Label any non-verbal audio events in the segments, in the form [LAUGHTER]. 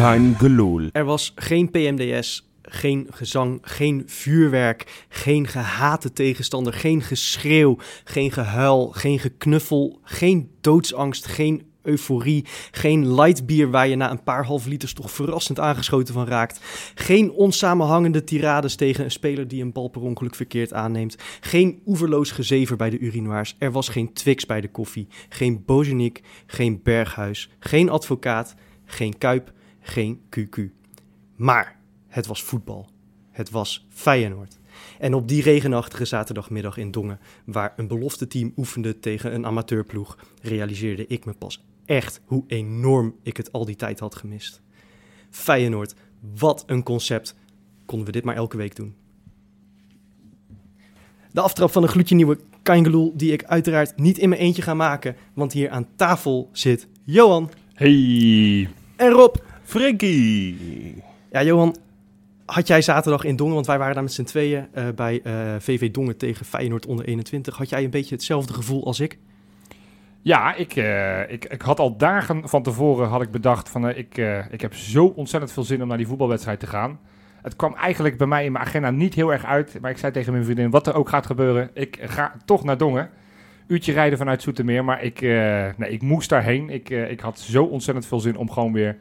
Kein gelul. Er was geen PMDS, geen gezang, geen vuurwerk, geen gehate tegenstander, geen geschreeuw, geen gehuil, geen geknuffel, geen doodsangst, geen euforie, geen lightbier waar je na een paar half liters toch verrassend aangeschoten van raakt, geen onsamenhangende tirades tegen een speler die een bal per ongeluk verkeerd aanneemt, geen oeverloos gezever bij de urinoirs, er was geen Twix bij de koffie, geen Bozenik, geen Berghuis, geen advocaat, geen Kuip, geen QQ. Maar het was voetbal. Het was Feyenoord. En op die regenachtige zaterdagmiddag in Dongen, waar een belofte team oefende tegen een amateurploeg, realiseerde ik me pas echt hoe enorm ik het al die tijd had gemist. Feyenoord, wat een concept. Konden we dit maar elke week doen. De aftrap van een gloedje nieuwe Kangeloel, die ik uiteraard niet in mijn eentje ga maken, want hier aan tafel zit Johan Hey, en Rob. Frankie. Ja, Johan, had jij zaterdag in Dongen, want wij waren daar met z'n tweeën eh, bij eh, VV Dongen tegen Feyenoord onder 21. Had jij een beetje hetzelfde gevoel als ik? Ja, ik, eh, ik, ik had al dagen van tevoren had ik bedacht van eh, ik, eh, ik heb zo ontzettend veel zin om naar die voetbalwedstrijd te gaan. Het kwam eigenlijk bij mij in mijn agenda niet heel erg uit. Maar ik zei tegen mijn vriendin, wat er ook gaat gebeuren, ik ga toch naar Dongen. Uurtje rijden vanuit Zoetermeer, maar ik, eh, nee, ik moest daarheen. Ik, eh, ik had zo ontzettend veel zin om gewoon weer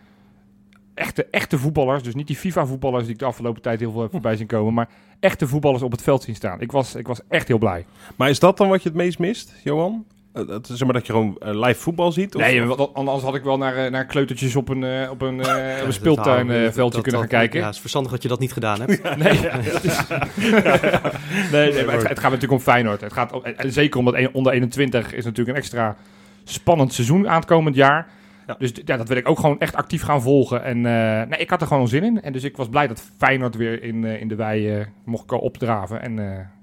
echte, echte voetballers, dus niet die FIFA-voetballers die ik de afgelopen tijd heel veel heb voorbij zien komen, maar echte voetballers op het veld zien staan. Ik was, ik was echt heel blij. Maar is dat dan wat je het meest mist, Johan? Eh, Het is zeg maar dat je gewoon eh, live voetbal ziet? Of? Nee, anders had ik wel naar, eh, naar kleutertjes op een, op een, op een speeltuinveldje dat- kunnen gaan dat- kijken. Ja, het is verstandig dat je dat niet gedaan hebt. [LAUGHS] Nee, dat is- [LAUGHS] nee, nee maar het, het gaat natuurlijk om Feyenoord. Het gaat om, en en zeker omdat een- onder 21 is natuurlijk een extra spannend seizoen aan het komend jaar. Ja. Dus ja, dat wil ik ook gewoon echt actief gaan volgen. En eh, nee, ik had er gewoon zin in. En dus ik was blij dat Feyenoord weer in, eh, in de wei eh, mocht opdraven. En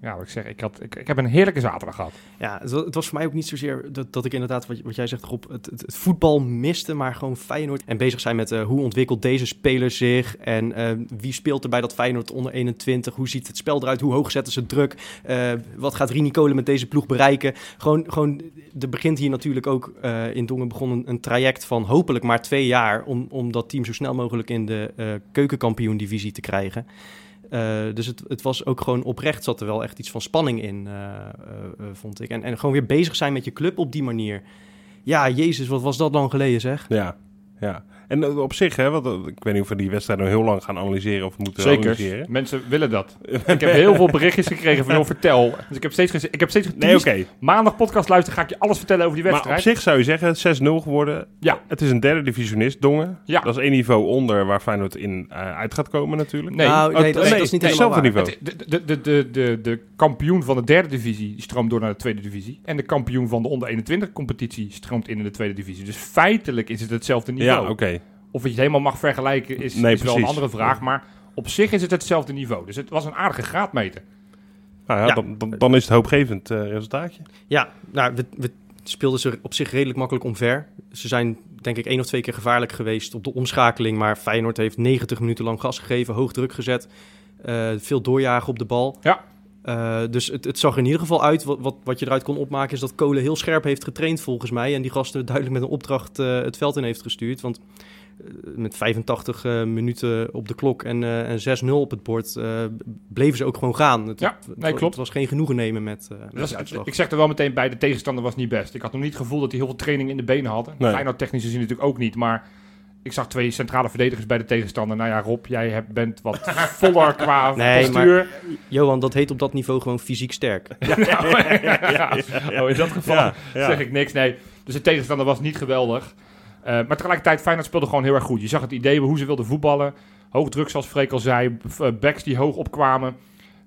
ja, wat ik zeg, ik, had, ik, ik heb een heerlijke zaterdag gehad. Ja, het wa- het was voor mij ook niet zozeer dat, dat ik inderdaad, wat, wat jij zegt, Rob, het, het, het voetbal miste, maar gewoon Feyenoord. En bezig zijn met hoe ontwikkelt deze speler zich en wie speelt er bij dat Feyenoord onder 21, hoe ziet het spel eruit, hoe hoog zetten ze druk, wat gaat Rini Kolen met deze ploeg bereiken. Gewoon, gewoon er begint hier natuurlijk ook in Dongen begon een, een traject van hopelijk maar twee jaar om, om dat team zo snel mogelijk in de eh keukenkampioen-divisie te krijgen. Eh, dus het, het was ook gewoon oprecht, zat er wel echt iets van spanning in, eh, vond ik. En, en gewoon weer bezig zijn met je club op die manier. Ja, jezus, wat was dat lang geleden zeg. Ja, ja. En eh, op zich, hè, want, eh, ik weet niet of we die wedstrijd nog heel lang gaan analyseren of moeten Zeker. analyseren. Mensen willen dat. ik heb heel veel berichtjes gekregen van, joh, vertel. Dus ik heb steeds, ik heb steeds Nee, oké. Maandag podcast luisteren, ga ik je alles vertellen over die Maar wedstrijd. op zich zou je zeggen, 6-0 geworden. Ja. Het is een derde divisionist, Dongen. Ja. Dat is één niveau onder waar Feyenoord in eh, uit gaat komen natuurlijk. Nee. nou, Oh, nee, dat, is- nee, dat is niet nee, hetzelfde waar. niveau. Het- de, de, de, de, de kampioen van de derde divisie stroomt door naar de tweede divisie. En de kampioen van de onder 21 competitie stroomt in in de tweede divisie. Dus feitelijk is het hetzelfde niveau. Ja, oké. Of je het helemaal mag vergelijken is, Nee, is wel een andere vraag. Maar op zich is het hetzelfde niveau. Dus het was een aardige graadmeter. Nou ja, Ja. Dan, dan, dan is het hoopgevend eh, resultaatje. Ja, nou, we, we speelden ze op zich redelijk makkelijk omver. Ze zijn denk ik één of twee keer gevaarlijk geweest op de omschakeling. Maar Feyenoord heeft 90 minuten lang gas gegeven, hoog druk gezet. eh, veel doorjagen op de bal. Ja. Eh, dus het, het zag er in ieder geval uit. Wat, wat, wat je eruit kon opmaken is dat Kolen heel scherp heeft getraind volgens mij. En die gasten duidelijk met een opdracht eh, het veld in heeft gestuurd. Want met 85 eh, minuten op de klok en, eh, en 6-0 op het bord eh, bleven ze ook gewoon gaan. Het, Ja, nee, klopt. Het was geen genoegen nemen met, eh met Dat is- de uitslag. ik zeg er wel meteen bij, de tegenstander was niet best. Ik had nog niet het gevoel dat hij heel veel training in de benen had. Nee. Feyenoord technisch gezien natuurlijk ook niet. Maar ik zag twee centrale verdedigers bij de tegenstander. Nou ja, Rob, jij hebt, bent wat [LAUGHS] voller qua Nee, postuur. Johan, dat heet op dat niveau gewoon fysiek sterk. [LAUGHS] Ja, ja. Oh, in dat geval Ja, ja. zeg ik niks. Nee, dus de tegenstander was niet geweldig. Eh, maar tegelijkertijd, Feyenoord speelde gewoon heel erg goed. Je zag het idee hoe ze wilden voetballen. Hoog druk, zoals Freek al zei. eh, Backs die hoog opkwamen.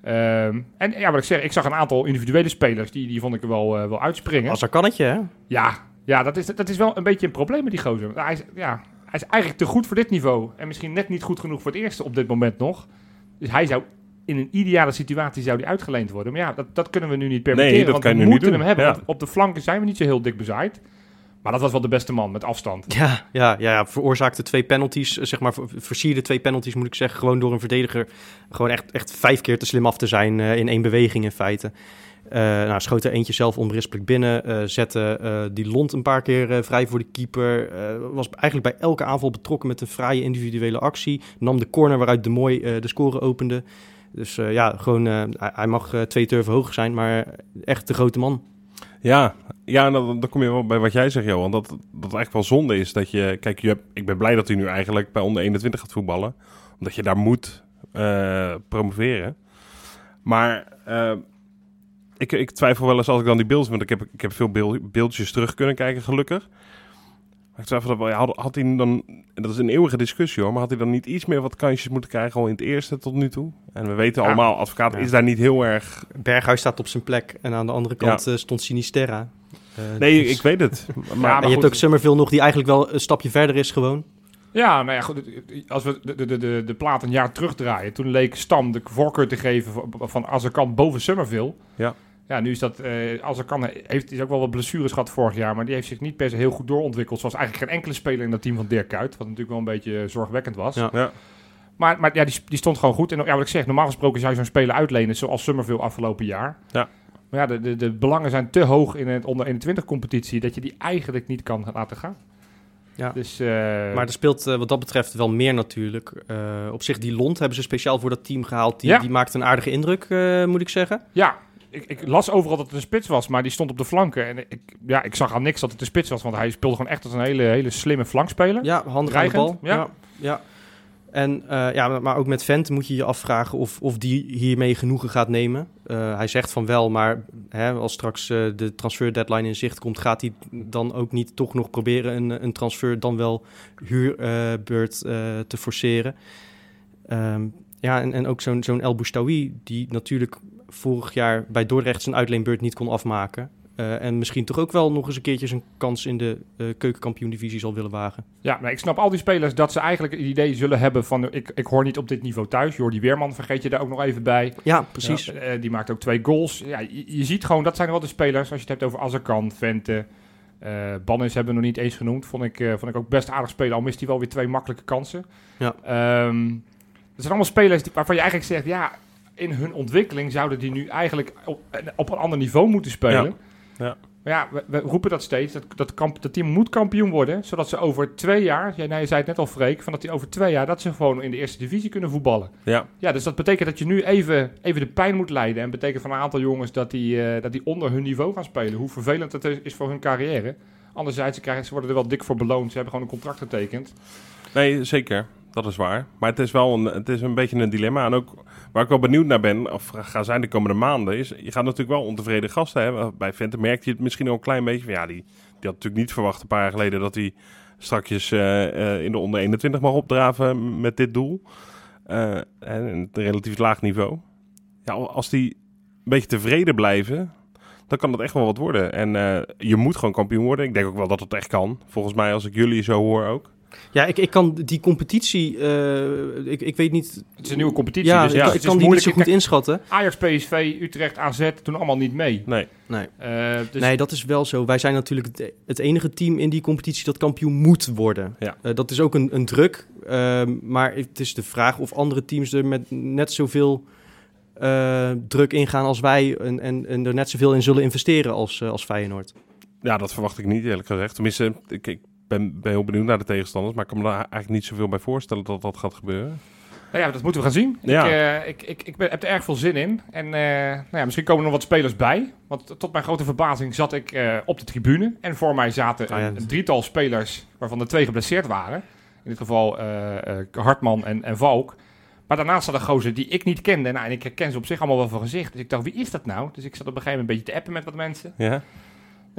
Ehm, en ja, wat ik zeg, ik zag een aantal individuele spelers. Die, die vond ik er wel, eh, wel uitspringen. Als er kannetje, hè? Ja, Ja, dat is, dat is wel een beetje een probleem met die gozer. Hij is, ja, hij is eigenlijk te goed voor dit niveau. En misschien net niet goed genoeg voor het eerste op dit moment nog. Dus hij zou in een ideale situatie zou die uitgeleend worden. Maar ja, dat, dat kunnen we nu niet permitteren. Nee, dat want kan we niet moeten doen. hem hebben. Ja. op de flanken zijn we niet zo heel dik bezaaid. Maar dat was wel de beste man met afstand. Ja, ja, ja, veroorzaakte twee penalties, eh, zeg maar, ver- versierde twee penalties moet ik zeggen, gewoon door een verdediger gewoon echt, echt vijf keer te slim af te zijn eh, in één beweging in feite. Eh, nou, schoot er eentje zelf onberispelijk binnen, zette die lont een paar keer vrij voor de keeper, was eigenlijk bij elke aanval betrokken met een fraaie individuele actie, nam de corner waaruit de Mooi de score opende. Dus ja, gewoon, hij- mag twee turven hoger zijn, maar echt de grote man. Ja, ja dan, kom je wel bij wat jij zegt, Johan. Dat, dat eigenlijk wel zonde is dat je... Kijk, je hebt, ik ben blij dat hij nu eigenlijk bij onder 21 gaat voetballen. Omdat je daar moet eh, promoveren. Maar eh, ik, ik twijfel wel eens als ik dan die beelden... Want ik heb, ik heb veel beel- beeldjes terug kunnen kijken, gelukkig. Ik twijfel dat wel... ja, Had, had hij dan... En dat is een eeuwige discussie hoor. Maar had hij dan niet iets meer wat kansjes moeten krijgen... al in het eerste tot nu toe? En we weten Ja. allemaal, advocaat Ja. is daar niet heel erg... Berghuis staat op zijn plek en aan de andere kant eh, stond Sinisterra. Eh, Nee, dus- ik weet het. [LAUGHS] Maar, Ja, en maar je hebt ook Summerville nog, die eigenlijk wel een stapje verder is gewoon. Ja, nou ja, goed. Als we de, de, de, de plaat een jaar terugdraaien, toen leek Stam de voorkeur te geven van, van Azarkan boven Summerville. Ja. Ja, nu is dat, eh Azarkan heeft is ook wel wat blessures gehad vorig jaar, maar die heeft zich niet per se heel goed doorontwikkeld. Zoals eigenlijk geen enkele speler in dat team van Dirk Kuyt, wat natuurlijk wel een beetje zorgwekkend was. Ja. Ja. Maar, maar ja, die, die stond gewoon goed. En ja, wat ik zeg, normaal gesproken zou je zo'n speler uitlenen, zoals Summerville afgelopen jaar. Ja. Maar ja, de, de, de belangen zijn te hoog in het onder 21 competitie, dat je die eigenlijk niet kan laten gaan. Ja. Dus, eh, Maar er speelt eh, wat dat betreft wel meer natuurlijk. Eh, op zich, die Lont hebben ze speciaal voor dat team gehaald. Die, Ja. die maakt een aardige indruk, eh, moet ik zeggen. Ja, ik, ik las overal dat het een spits was, maar die stond op de flanken. En ik, ja, ik zag aan niks dat het een spits was, want hij speelde gewoon echt als een hele, hele slimme flankspeler. Ja, handig aan de Dreigend, bal. ja. Ja. ja. En eh, ja, maar- ook met Vent moet je je afvragen of, of die hiermee genoegen gaat nemen. Eh, hij zegt van wel, maar hè, als straks eh, de transfer deadline in zicht komt, gaat hij dan ook niet toch nog proberen een, een transfer dan wel huurbeurt te forceren. Ehm, ja, en, en ook zo'n zo'n El Boustaoui, die natuurlijk vorig jaar bij Dordrecht zijn uitleenbeurt niet kon afmaken. Eh, en misschien toch ook wel nog eens een keertje zijn kans in de eh keukenkampioen-divisie zal willen wagen. Ja, maar ik snap al die spelers dat ze eigenlijk het idee zullen hebben van... Ik, ik hoor niet op dit niveau thuis. Jordi Weerman vergeet je daar ook nog even bij. Ja, precies. Ja, eh, die maakt ook twee goals. Ja, je, je ziet gewoon, dat zijn wel de spelers. Als je het hebt over Azarkan, Vente... eh Bannis hebben we nog niet eens genoemd. Vond ik, vond ik ook best aardig spelen. Al mist hij wel weer twee makkelijke kansen. Ja. Dat zijn allemaal spelers die, waarvan je eigenlijk zegt... Ja, in hun ontwikkeling zouden die nu eigenlijk op, op een ander niveau moeten spelen. Ja. Ja. Maar ja, we, we roepen dat steeds. Dat, dat, kamp, dat team moet kampioen worden. Zodat ze over twee jaar... Jij nou, je zei het net al, Freek. Van dat die over twee jaar... Dat ze gewoon in de eerste divisie kunnen voetballen. Ja. Ja, dus dat betekent dat je nu even, even de pijn moet leiden. En betekent van een aantal jongens dat die, eh, dat die onder hun niveau gaan spelen. Hoe vervelend is, is voor hun carrière. Anderzijds, ze, krijgen, ze worden er wel dik voor beloond. Ze hebben gewoon een contract getekend. Nee, zeker. Dat is waar. Maar het is wel een, het is een beetje een dilemma. En ook waar ik wel benieuwd naar ben, of ga zijn de komende maanden, is je gaat natuurlijk wel ontevreden gasten hebben. Bij Vente merkte je het misschien al een klein beetje. Van, ja, die, die had natuurlijk niet verwacht een paar jaar geleden dat hij strakjes eh, eh, in de onder 21 mag opdraven met dit doel. Eh, en een relatief laag niveau. Ja, als die een beetje tevreden blijven, dan kan dat echt wel wat worden. En je moet gewoon kampioen worden. Ik denk ook wel dat het echt kan. Volgens mij, als ik jullie zo hoor ook. Ja, ik, ik kan die competitie, eh, ik, ik weet niet. Het is een nieuwe competitie. Ja, dus ik, ja, ik het is kan die niet moeilijk. zo goed inschatten. Ajax, PSV, Utrecht, AZ doen allemaal niet mee. Nee. Nee. Eh, dus nee, dat is wel zo. Wij zijn natuurlijk het, enige team in die competitie dat kampioen moet worden. Ja. Eh, dat is ook een, een druk. ehm, maar het is de vraag of andere teams er met net zoveel eh, druk ingaan als wij. En, en, en er net zoveel in zullen investeren als, als Feyenoord. Ja, dat verwacht ik niet, eerlijk gezegd. Tenminste, ik, ik ben, ben heel benieuwd naar de tegenstanders. Maar ik kan me daar eigenlijk niet zoveel bij voorstellen dat dat gaat gebeuren. Nou ja, dat moeten we gaan zien. Ja. Ik, eh, ik, ik, ik ben, heb er erg veel zin in. En eh, nou ja, misschien komen er nog wat spelers bij. Want tot mijn grote verbazing zat ik eh, op de tribune. En voor mij zaten Ah een, drietal spelers waarvan er twee geblesseerd waren. In dit geval Hartman en, en Valk. Maar daarnaast zat een gozer die ik niet kende. Nou, en ik herken ze op zich allemaal wel van gezicht. Dus ik dacht, wie is dat nou? Dus ik zat op een gegeven moment een beetje te appen met wat mensen. Ja?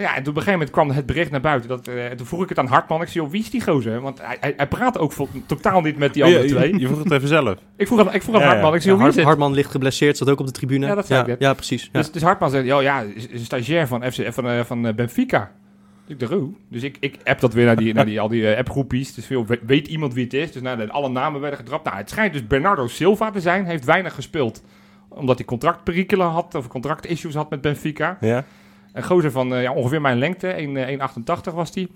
Ja, en toen op een gegeven moment kwam het bericht naar buiten. Dat, eh, toen vroeg ik het aan Hartman. Ik zei, joh, wie is die gozer? Want hij, hij, hij praat ook vol- totaal niet met die andere je, twee. je, je vroeg het even zelf. [LAUGHS] Ik vroeg aan, ik vroeg aan Ja. Hartman. Ik zei, Ja, joh, wie is? Hartman ligt geblesseerd, zat ook op de tribune. Ja, dat zei ja, ik net. ja, precies. Ja. Dus, dus Hartman zegt, ja, ja, is, is een stagiair van, FC, van, eh, van eh, Benfica. Ik dacht, oh. Dus ik, ik app dat weer naar, die, naar die, al die eh, appgroepjes. Dus veel, weet, iemand wie het is? Dus nou, de- alle namen werden gedrapt. Nou, het schijnt dus Bernardo Silva te zijn. Heeft weinig gespeeld. Omdat hij contractperikelen had, of contractissues had met Benfica. Ja. Een gozer van eh, ja, ongeveer mijn lengte, 1, eh, 1,88 was die.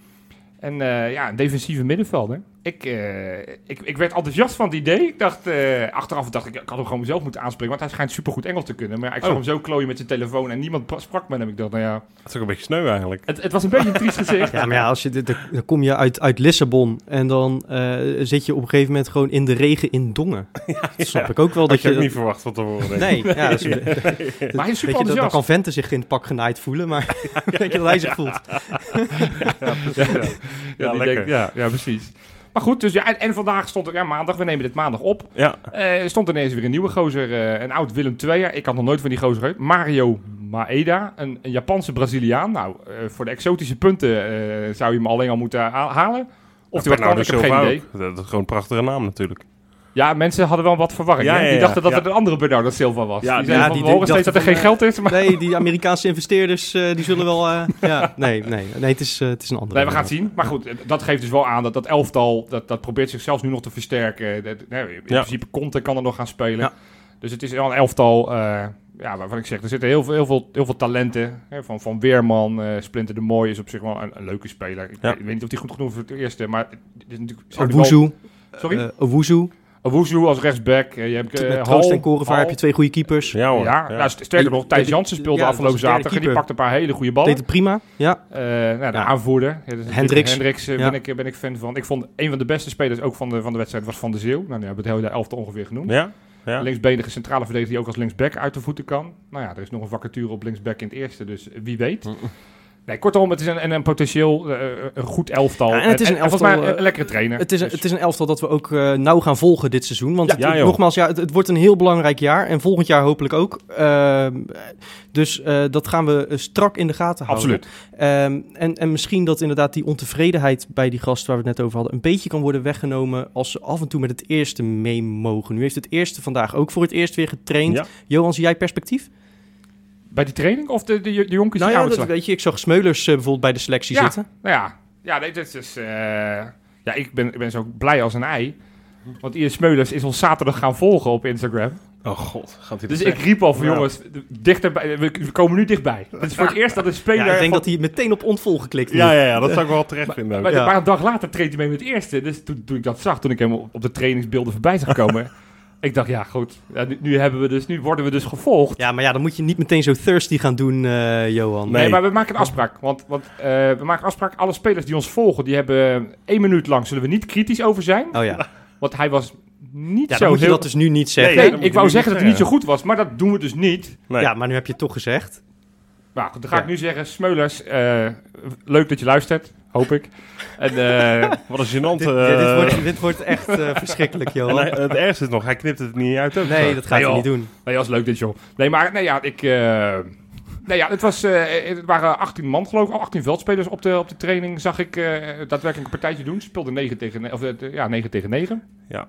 En eh, ja, een defensieve middenvelder. Ik, eh, ik, ik werd enthousiast van het idee. Ik dacht, eh, achteraf dacht ik, ik had hem gewoon mezelf moeten aanspreken. Want hij schijnt supergoed Engels te kunnen. Maar ja, ik zag Oh. hem zo klooien met zijn telefoon en niemand pra- sprak met hem. Ik dacht, nou ja, Dat is ook een beetje sneu eigenlijk. het, het was een beetje een triest gezicht. Ja, maar ja, als je, dit- dan kom je uit, uit Lissabon en dan eh, zit je op een gegeven moment gewoon in de regen in Dongen. [LAUGHS] dat snap ik ook wel. Dat Dat je ook je, niet verwacht van tevoren. denk ik. Nee, ja, dat is, [LAUGHS] Maar hij is weet super je, dan, dan enthousiast. kan Vente zich in het pak genaaid voelen, maar [LAUGHS] weet je dat hij zich voelt. Ja, Ja, ja, ja, precies. Maar goed, dus ja, en, en vandaag stond er, ja, maandag, we nemen dit maandag op. Ja, Eh, stond ineens weer een nieuwe gozer, eh, een oud Willem II'er. Ik had nog nooit van die gozer gehoord. Mario Maeda, een, een Japanse Braziliaan. Nou, eh, voor de exotische punten zou je hem alleen al moeten ha- halen. Of kan, Bernardo ik heb geen idee. Dat is gewoon een prachtige naam natuurlijk. Ja, mensen hadden wel wat verwarring. Ja, hè? ja, Die ja, dachten dat ja. het een andere Bernardo Silva was. Ja, die die- zeiden ja, van, die we horen steeds dat er geen van, geld is. Maar... Nee, die Amerikaanse investeerders, eh, die zullen wel... eh, ja, nee, nee, nee het, is, eh, het is een andere. Nee, we gaan het zien. Maar goed, eh, dat geeft dus wel aan dat dat elftal, dat, dat probeert zichzelf nu nog te versterken. Dat- nee, in principe Conte kan er nog gaan spelen. Ja. Dus het is wel een elftal, eh, ja, waarvan ik zeg, er zitten heel veel, heel veel, heel veel talenten. Hè, van, van Weerman, eh, Splinter de Mooi is op zich wel een, een leuke speler. Ik, Ja. weet, ik weet niet of hij goed genoeg is voor het eerste, maar het is natuurlijk... die wel-. Sorry? eh, Owuzu. Owuzu als rechtsback. eh, je hebt eh, Met Hall, en Korenvaar heb je twee goede keepers. Ja hoor. Ja, Nou, st- sterker nog, Thijs Ja, Jansen speelde ja, afgelopen zaterdag en die pakte een paar hele goede ballen. Deed het prima. Ja. Eh, nou, de Ja. aanvoerder. Natuurlijk- Hendricks. Hendricks Ja. ben, ik, ben ik fan van. Ik vond een van de beste spelers ook van de, van de wedstrijd was Van de Zeeuw. Nou, hebben het hele elftal ongeveer genoemd. Ja? Ja. Linksbenige centrale verdediger die ook als linksback uit de voeten kan. Nou ja, er is nog een vacature op linksback in het eerste, dus wie weet. Nee, kortom, het is een, een, potentieel eh, een goed elftal. Ja, en het is een volgens elftal, mij een, eh, lekkere trainer. Het is, een, Dus- het is een elftal dat we ook eh, nauw gaan volgen dit seizoen. Want Ja, het- ja, joh. nogmaals, ja, het, het wordt een heel belangrijk jaar. En volgend jaar hopelijk ook. Ehm, dus eh, dat gaan we eh, strak in de gaten houden. Absoluut. Ehm, en, en misschien dat inderdaad die ontevredenheid bij die gast waar we het net over hadden... een beetje kan worden weggenomen als ze af en toe met het eerste mee mogen. Nu heeft het eerste vandaag ook voor het eerst weer getraind. Johan, zie jij perspectief? Bij die training of de, de, de jonkies Nou die ja, dat weet je. Ik zag Smeulers eh, bijvoorbeeld bij de selectie Ja. zitten. Nou ja, ja nee, dit is... eh, ja, ik ben, ik ben zo blij als een ei. Want Ian Smeulers is ons zaterdag gaan volgen op Instagram. Oh god, gaat hij Dus ik riep al van Ja. jongens, dichterbij, we, komen nu dichtbij. Het is voor het eerst dat een speler... Ja, ik denk van- dat hij meteen op ontvolg geklikt Ja, heeft. ja, ja, dat zou ik wel terecht vinden. maar, Ja. maar een dag later treedt hij mee met het eerste. Dus toen, toen ik dat zag, toen ik hem op op de trainingsbeelden voorbij zag komen... [LAUGHS] ik dacht, ja goed, ja, nu, nu, hebben we dus, nu worden we dus gevolgd. Ja, maar ja, dan moet je niet meteen zo thirsty gaan doen, eh, Johan. Nee, Nee. maar we maken een afspraak. Want, want eh, we maken een afspraak. Alle spelers die ons volgen, die hebben één minuut lang zullen we niet kritisch over zijn. Oh ja. Want hij was niet Ja, zo dan moet je heel... dat dus nu niet zeggen. Nee, ik je wou zeggen dat hij niet zo goed was, maar dat doen we dus niet. Nee. Ja, maar nu heb je het toch gezegd. Nou, goed, dan ga Ja. ik nu zeggen, Smeulers, eh, leuk dat je luistert, hoop ik. En eh, Wat een gênant. [LAUGHS] Dit, eh, ja, dit, wordt, dit wordt echt eh, verschrikkelijk, en hij- het ergste is nog, hij knipt het niet uit. ook. Nee, dat gaat Nee, hij joh. niet doen. nee, dat was leuk dit, joh. Nee, maar nee, ja, ik... eh, nee, ja, het, was, eh, het waren 18 man, geloof ik. 18 veldspelers op de, op de training, zag ik eh, daadwerkelijk een partijtje doen. Ze speelden 9 tegen, of, eh, ja, 9 tegen 9. Ja.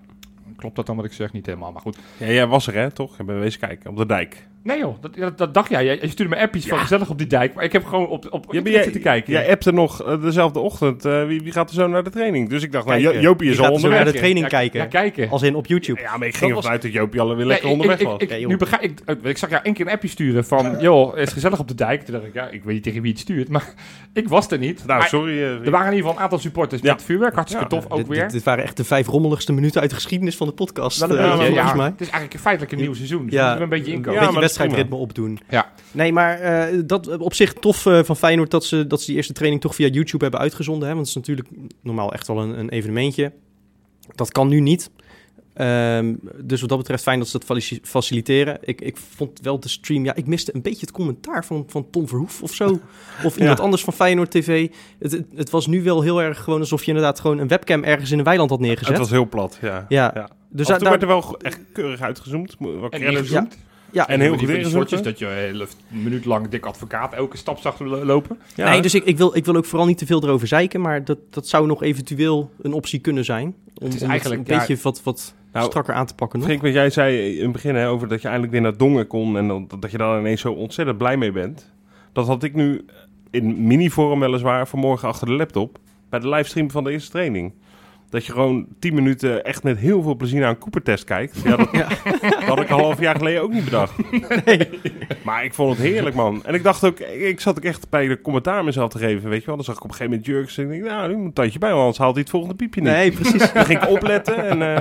Klopt dat dan wat ik zeg? Niet helemaal, maar goed. Ja, jij was er hè, toch? Ik ben wezen kijken, op de dijk. Nee joh, dat, dat, dat dacht jij. Je, stuurde me appjes van gezellig op die dijk, maar ik heb gewoon op, op Ja, jij, zitten kijken. jij appte nog eh, dezelfde ochtend, eh, wie, wie gaat er zo naar de training? Dus ik dacht, nou. Jo- Jopie is al gaat zo onderweg. naar de training ja, kijken. Ja, kijken. Als in op YouTube. Ja, maar ik ging ervan uit dat Jopie alweer Nee, lekker ik- onderweg ik, was. Ik, nu begrijp ik, eh, ik zag jou één keer een appje sturen van, joh, het is gezellig op de dijk. Toen dacht ik, ja, ik weet niet tegen wie het stuurt, maar [LAUGHS] ik was er niet. nou, Maar sorry. Er waren in ieder geval een aantal supporters Ja. met vuurwerk, hartstikke Ja. tof ook weer. Dit, dit waren echt de vijf rommeligste minuten uit de geschiedenis van de podcast. Ja, mij. Het is eigenlijk feitelijk een nieuw seizoen, dus we een beetje Een inkomen. Ja, wedstrijdritme opdoen. Ja. Nee, maar eh, dat op zich tof eh, van Feyenoord dat ze, dat ze die eerste training toch via YouTube hebben uitgezonden. Hè? Want het is natuurlijk normaal echt wel een, een evenementje. Dat kan nu niet. Ehm, dus wat dat betreft fijn dat ze dat faci- faciliteren. Ik, ik vond wel de stream... Ja, ik miste een beetje het commentaar van, van Tom Verhoef of zo. [LAUGHS] Of iemand anders van Feyenoord TV. Het, het, het was nu wel heel erg gewoon alsof je inderdaad gewoon een webcam ergens in een weiland had neergezet. het was heel plat, ja. Ja, Ja. dus daar, werd er wel echt keurig uitgezoomd. Wat En credits. Ja, En heel shortjes hè? dat je een hele minuut lang dik advocaat elke stap zag lo- lopen. Ja. Nee, dus ik, ik, wil, ik wil ook vooral niet te veel erover zeiken, maar dat, dat zou nog eventueel een optie kunnen zijn. Om, is om eigenlijk, het een ja, beetje wat, wat Nou, strakker aan te pakken nog. Wat jij zei in het begin hè, over dat je eindelijk weer naar Dongen kon en dat, dat je daar ineens zo ontzettend blij mee bent. Dat had ik nu in mini-vorm weliswaar, vanmorgen achter de laptop. Bij de livestream van de eerste training. Dat je gewoon 10 minuten echt met heel veel plezier naar een Cooper-test kijkt. Ja, dat, dat had ik een half jaar geleden ook niet bedacht. Maar ik vond het heerlijk, man. En ik dacht ook, ik zat ook echt bij de commentaar mezelf te geven, weet je wel. Dan zag ik op een gegeven moment Jurks en ik nou, nu moet een tandje bij, want anders haalt hij het volgende piepje niet. Nee, precies. Dan ging ik opletten en uh,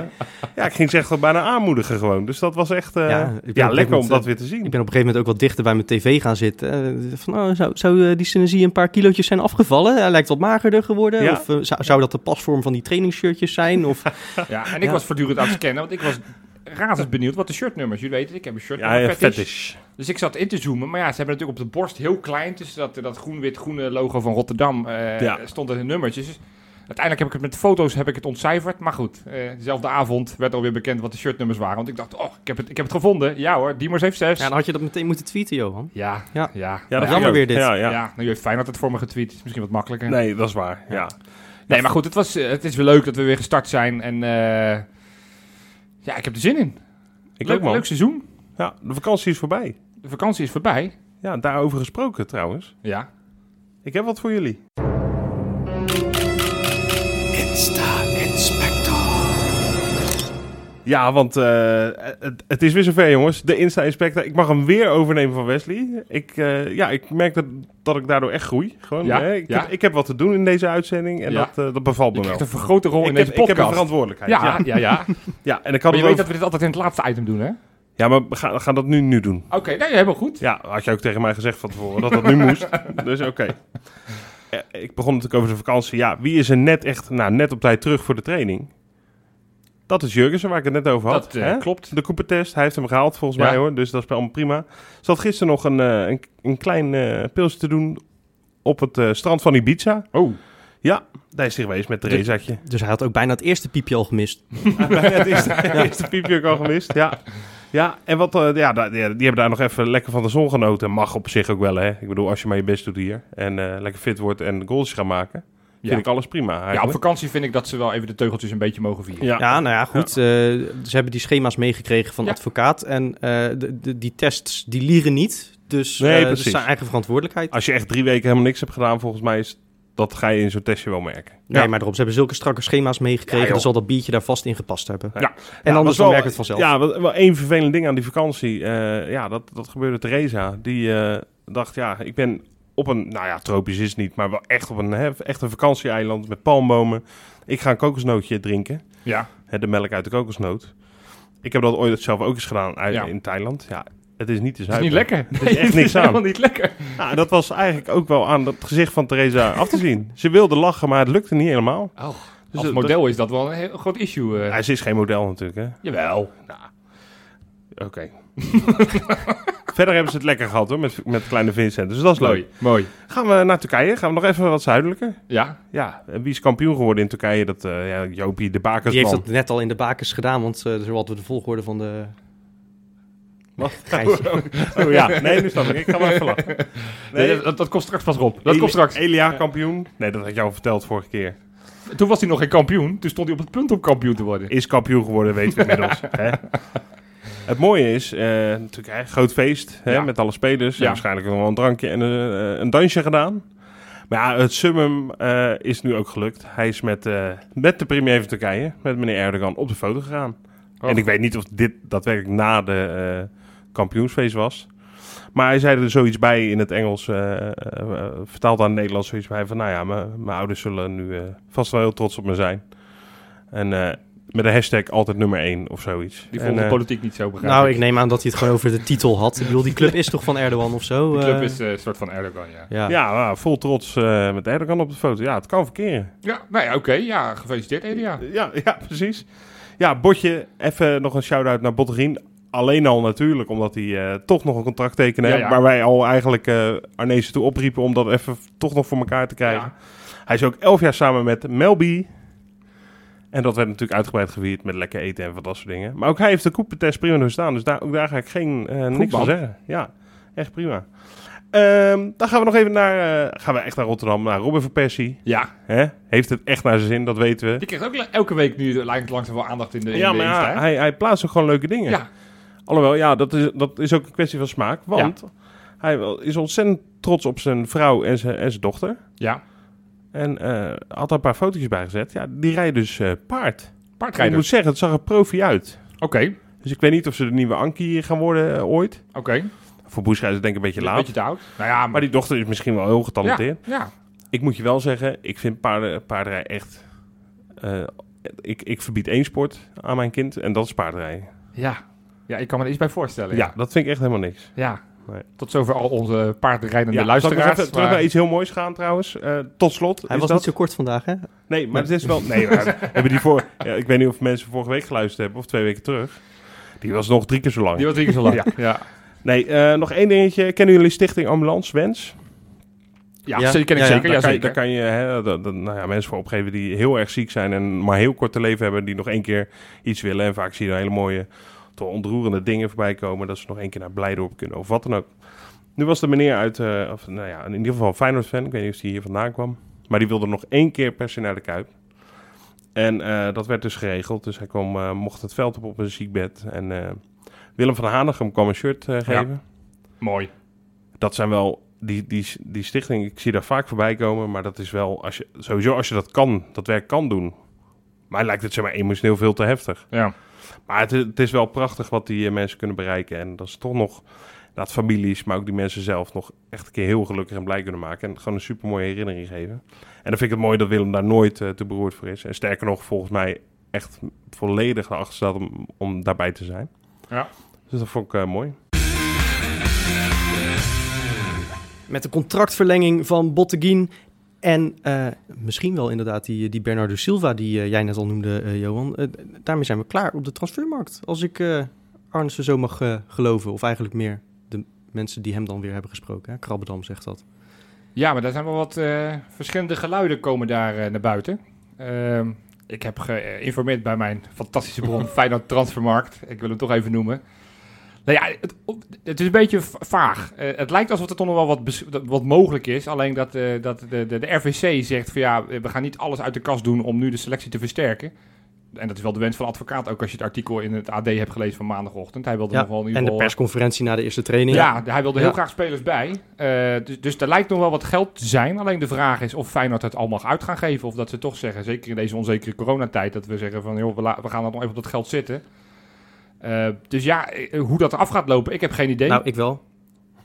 ja, ik ging ze echt bijna aanmoedigen gewoon. Dus dat was echt uh, ja, ja lekker om dat weer te zien. Ik ben op een gegeven moment ook wat dichter bij mijn tv gaan zitten. Uh, van, oh, zou, zou die synergie een paar kilootjes zijn afgevallen? Hij lijkt wat magerder geworden. Of zou, zou dat de pasvorm van die zijn? Of, [LAUGHS] ja, en ik was voortdurend aan het scannen, want ik was razend benieuwd wat de shirtnummers. Jullie weten, ik heb een shirt ja, ja, fetish. Dus ik zat in te zoomen. Maar ja, ze hebben natuurlijk op de borst heel klein... tussen dat, dat groen-wit-groene logo van Rotterdam... Uh, ja. stonden de nummertjes. Dus uiteindelijk heb ik het met foto's heb ik het ontcijferd. Maar goed, uh, dezelfde avond werd alweer bekend wat de shirtnummers waren. Want ik dacht, oh, ik heb het, ik heb het gevonden. Ja hoor, Diemers heeft zes. Ja, dan had je dat meteen moeten tweeten, Johan. Ja, ja. Ja, ja dat jammer weer dit. Ja, ja. ja nou, je heeft dat het voor me getweet. is misschien wat makkelijker. Nee, dat is waar, ja. Nee, maar goed, het, was, het is weer leuk dat we weer gestart zijn. En uh, ja, ik heb er zin in. Ik leuk, ook, man. leuk seizoen. Ja, de vakantie is voorbij. De vakantie is voorbij. Ja, daarover gesproken trouwens. Ja. Ik heb wat voor jullie. Ja, want uh, het, het, is weer zover, jongens. De Insta-inspector. Ik mag hem weer overnemen van Wesley. Ik, uh, ja, ik merk dat, dat ik daardoor echt groei. Gewoon, ja, hè? Ik, ja. heb, ik heb wat te doen in deze uitzending en ja. dat, uh, dat bevalt me je wel. een vergrote rol ik in heb, deze podcast. Ik heb een verantwoordelijkheid. Ja, [LAUGHS] ja, ja. ja. en ik had maar je over... weet dat we dit altijd in het laatste item doen, hè? Ja, maar we gaan, we gaan dat nu, nu doen. Oké, okay, helemaal goed. Ja, had je ook tegen mij gezegd van tevoren dat dat nu moest. [LAUGHS] Dus oké. Okay. Ik begon natuurlijk over de vakantie. Ja, wie is er net echt, nou, net op tijd terug voor de training? Dat is Jurgensen, waar ik het net over had. Dat uh, klopt. De Cooper-test, hij heeft hem gehaald volgens ja. mij hoor. Dus dat is allemaal prima. Zat gisteren nog een, uh, een, een, klein uh, pilsje te doen op het uh, strand van Ibiza. Oh. Ja, daar is hij geweest met Theresaatje. Dus hij had ook bijna het eerste piepje al gemist. [LAUGHS] bijna het eerste, [LAUGHS] ja. eerste piepje ook al gemist, ja. Ja, en wat, uh, ja, die, die, hebben daar nog even lekker van de zon genoten. Mag op zich ook wel, hè. Ik bedoel, als je maar je best doet hier en uh, lekker fit wordt en goals gaat maken... Vind ja. ik alles prima. Eigenlijk. Ja, op vakantie vind ik dat ze wel even de teugeltjes een beetje mogen vieren. Ja, ja nou ja, goed. Ja. Uh, ze hebben die schema's meegekregen van de advocaat. En uh, de, de, die tests, die lieren niet. Dus nee, uh, dat is zijn eigen verantwoordelijkheid. Als je echt drie weken helemaal niks hebt gedaan, volgens mij is dat ga je in zo'n testje wel merken. Nee, ja. maar daarom, ze hebben zulke strakke schema's meegekregen. Ja, dan zal dat biertje daar vast in gepast hebben. Ja. En ja, anders wel, merkt het vanzelf. Ja, wel, wel één vervelend ding aan die vakantie. Uh, ja, dat, dat gebeurde Theresa. Die uh, dacht, ja, ik ben op een, nou ja, tropisch is het niet, maar wel echt op een, hè, echt een vakantieeiland met palmbomen. Ik ga een kokosnootje drinken. Ja. Hè, de melk uit de kokosnoot. Ik heb dat ooit zelf ook eens gedaan uit, ja. in Thailand. Ja, het is niet te. Het is niet lekker. [LAUGHS] Het is echt niks aan. helemaal niet lekker. Nou, dat was eigenlijk ook wel aan het gezicht van Theresa af te zien. Ze wilde lachen, maar het lukte niet helemaal. Oh, dus als model dat, is dat wel een heel groot issue. Uh. Ja, ze is geen model natuurlijk, hè? Jawel. Nou, Oké. Okay. [LAUGHS] Verder hebben ze het lekker gehad hoor, met, met kleine Vincent. Dus dat is mooi, leuk. Mooi. Gaan we naar Turkije? Gaan we nog even wat zuidelijker? Ja. Ja, en wie is kampioen geworden in Turkije? Dat, uh, ja, Jopie de Bakers. Die heeft dat net al in de bakers gedaan, want uh, zo hadden we de volgorde van de... Wat? [LAUGHS] oh, oh, ja, nee, nu snap ik. Ik ga maar even lachen. Nee, nee dat, dat, komt straks pas op. Dat Eli, komt straks. Elia kampioen? Nee, dat had ik jou verteld vorige keer. Toen was hij nog geen kampioen. Toen stond hij op het punt om kampioen te worden. Is kampioen geworden, weten we inmiddels. [LAUGHS] hè? Het mooie is, uh, natuurlijk hè, groot feest hè, Ja. met alle spelers. Ja. waarschijnlijk nog wel een drankje en een, een dansje gedaan. Maar ja, het summum eh, is nu ook gelukt. Hij is met, eh, met de premier van Turkije, met meneer Erdogan, op de foto gegaan. Oh. En ik weet niet of dit daadwerkelijk na de eh, kampioensfeest was. Maar hij zei er zoiets bij in het Engels, eh, eh, eh, vertaald aan het Nederlands, zoiets bij van... Nou ja, mijn mijn ouders zullen nu eh, vast wel heel trots op me zijn. En eh, met de hashtag altijd nummer één of zoiets. Die volgt de eh, politiek niet zo begrijp Nou, ik neem aan dat hij het gewoon over de titel had. Ik bedoel, die club is toch van Erdogan of zo? Die club eh? is eh, een soort van Erdogan, ja. Ja. Ja, nou, vol trots eh, met Erdogan op de foto. Ja, het kan verkeren. Ja, nou ja, oké. Ja, gefeliciteerd, Elia. Ja, ja precies. Ja, Botje, even nog een shout-out naar Botterien. Alleen al natuurlijk, omdat hij eh, toch nog een contract tekenen. Ja. Waar wij al eigenlijk eh Arnezen toe opriepen om dat even toch nog voor elkaar te krijgen. Ja. Hij is ook elf jaar samen met Melby. En dat werd natuurlijk uitgebreid gevierd met lekker eten en van dat soort dingen. Maar ook hij heeft de koepentest prima doorstaan. Dus daar, ook daar ga ik geen, eh, niks van zeggen. Ja, echt prima. Ehm, dan gaan we nog even naar, eh, gaan we echt naar Rotterdam, naar Robin van Persie. Ja? Heeft het echt naar zijn zin, dat weten we. die krijgt ook elke week nu lijkt langzaam wel aandacht in de, in Ja, de maar Insta, ja, hij, hij plaatst ook gewoon leuke dingen. Ja, Alhoewel, ja, dat is, dat is ook een kwestie van smaak. Want Hij is ontzettend trots op zijn vrouw en zijn, en zijn dochter. Ja, En eh, had daar een paar fotootjes bij gezet. Ja, die rijden dus eh, paard. Ik moet zeggen, het zag er profi uit. Oké, Dus ik weet niet of ze de nieuwe Ankie gaan worden eh, ooit. oké. Voor Boescha is het denk ik een beetje Een laat. beetje te oud. Nou ja, Maar die dochter is misschien wel heel getalenteerd. Ja, ja. Ik moet je wel zeggen, ik vind paarden, paardenrij echt... ik, ik verbied één sport aan mijn kind en dat is paardrijden. Ja. ja, ik kan me er iets bij voorstellen. Ja, dat vind ik echt helemaal niks. ja. Nee. Tot zover al onze paardrijdende Ja, zal ik luisteraars. terug naar iets heel moois gaan trouwens. Eh, tot slot. Hij is was dat... niet zo kort vandaag, hè? Nee, maar het is wel... Nee, maar [LAUGHS] hebben die voor... Ja, ik weet niet of mensen vorige week geluisterd hebben of twee weken terug. Die was nog drie keer zo lang. Die was drie keer zo lang. Ja, ja. Nee, eh, nog één dingetje. Kennen jullie Stichting Ambulance Wens? ja, Ja. zeker, ken ik Ja, ja, zeker. daar, Ja, kan je, zeker. daar kan je hè, dat- dat- nou ja, mensen voor opgeven die heel erg ziek zijn en maar heel kort te leven hebben, die nog één keer iets willen. En vaak zie je dan hele mooie, toch ontroerende dingen voorbij komen, dat ze nog één keer naar Blijdorp kunnen of wat dan ook. Nu was de meneer uit, eh, of, nou ja, in ieder geval Feyenoord fan, ik weet niet of hij hier vandaan kwam, maar die wilde nog één keer per se naar de Kuip. En eh, dat werd dus geregeld, dus hij kwam, eh, mocht het veld op op een ziekbed. En Willem van Hanegem kwam een shirt geven Mooi. dat zijn wel die, die, die stichting, ik zie daar vaak voorbij komen, maar dat is wel als je sowieso als je dat kan, dat werk kan doen. Maar lijkt het zeg maar emotioneel veel te heftig. Ja. Maar het, is- het is wel prachtig wat die eh, mensen kunnen bereiken en dat is toch nog dat families, maar ook die mensen zelf nog echt een keer heel gelukkig en blij kunnen maken en gewoon een super mooie herinnering geven. En dan vind ik het mooi dat Willem daar nooit eh, te beroerd voor is. En sterker nog, volgens mij echt volledig erachter staat om, om daarbij te zijn. Ja. Dus dat vond ik eh, mooi. Met de contractverlenging van Botteguin en eh, misschien wel inderdaad die, die Bernardo Silva die eh, jij net al noemde, eh, Johan. Daarmee zijn we klaar op de transfermarkt. Als ik Arnissen zo mag geloven. Of eigenlijk meer de mensen die hem dan weer hebben gesproken. Hè? Krabbedam zegt dat. Ja, maar daar zijn wel wat verschillende geluiden komen daar naar buiten. Ehm, ik heb geïnformeerd bij mijn fantastische bron [LAUGHS] Feyenoord Transfermarkt. Ik wil hem toch even noemen. Nou ja, het, het is een beetje va- vaag. Eh, het lijkt alsof er toch nog wel wat, dat- wat mogelijk is. Alleen dat, eh, dat de, de, de RVC zegt van ja, we gaan niet alles uit de kast doen om nu de selectie te versterken. En dat is wel de wens van de advocaat, ook als je het artikel in het AD hebt gelezen van maandagochtend. Hij wilde Ja, nog wel in ieder en de persconferentie na de eerste training. Ja, hij wilde heel graag spelers bij. Eh, dus, dus er lijkt nog wel wat geld te zijn. Alleen de vraag is of Feyenoord het al mag uit gaan geven. Of dat ze toch zeggen, zeker in deze onzekere coronatijd, dat we zeggen van joh, we, gaan er nog even op dat geld zitten. Eh, dus ja, eh, hoe dat af gaat lopen, ik heb geen idee. Nou, ik wel.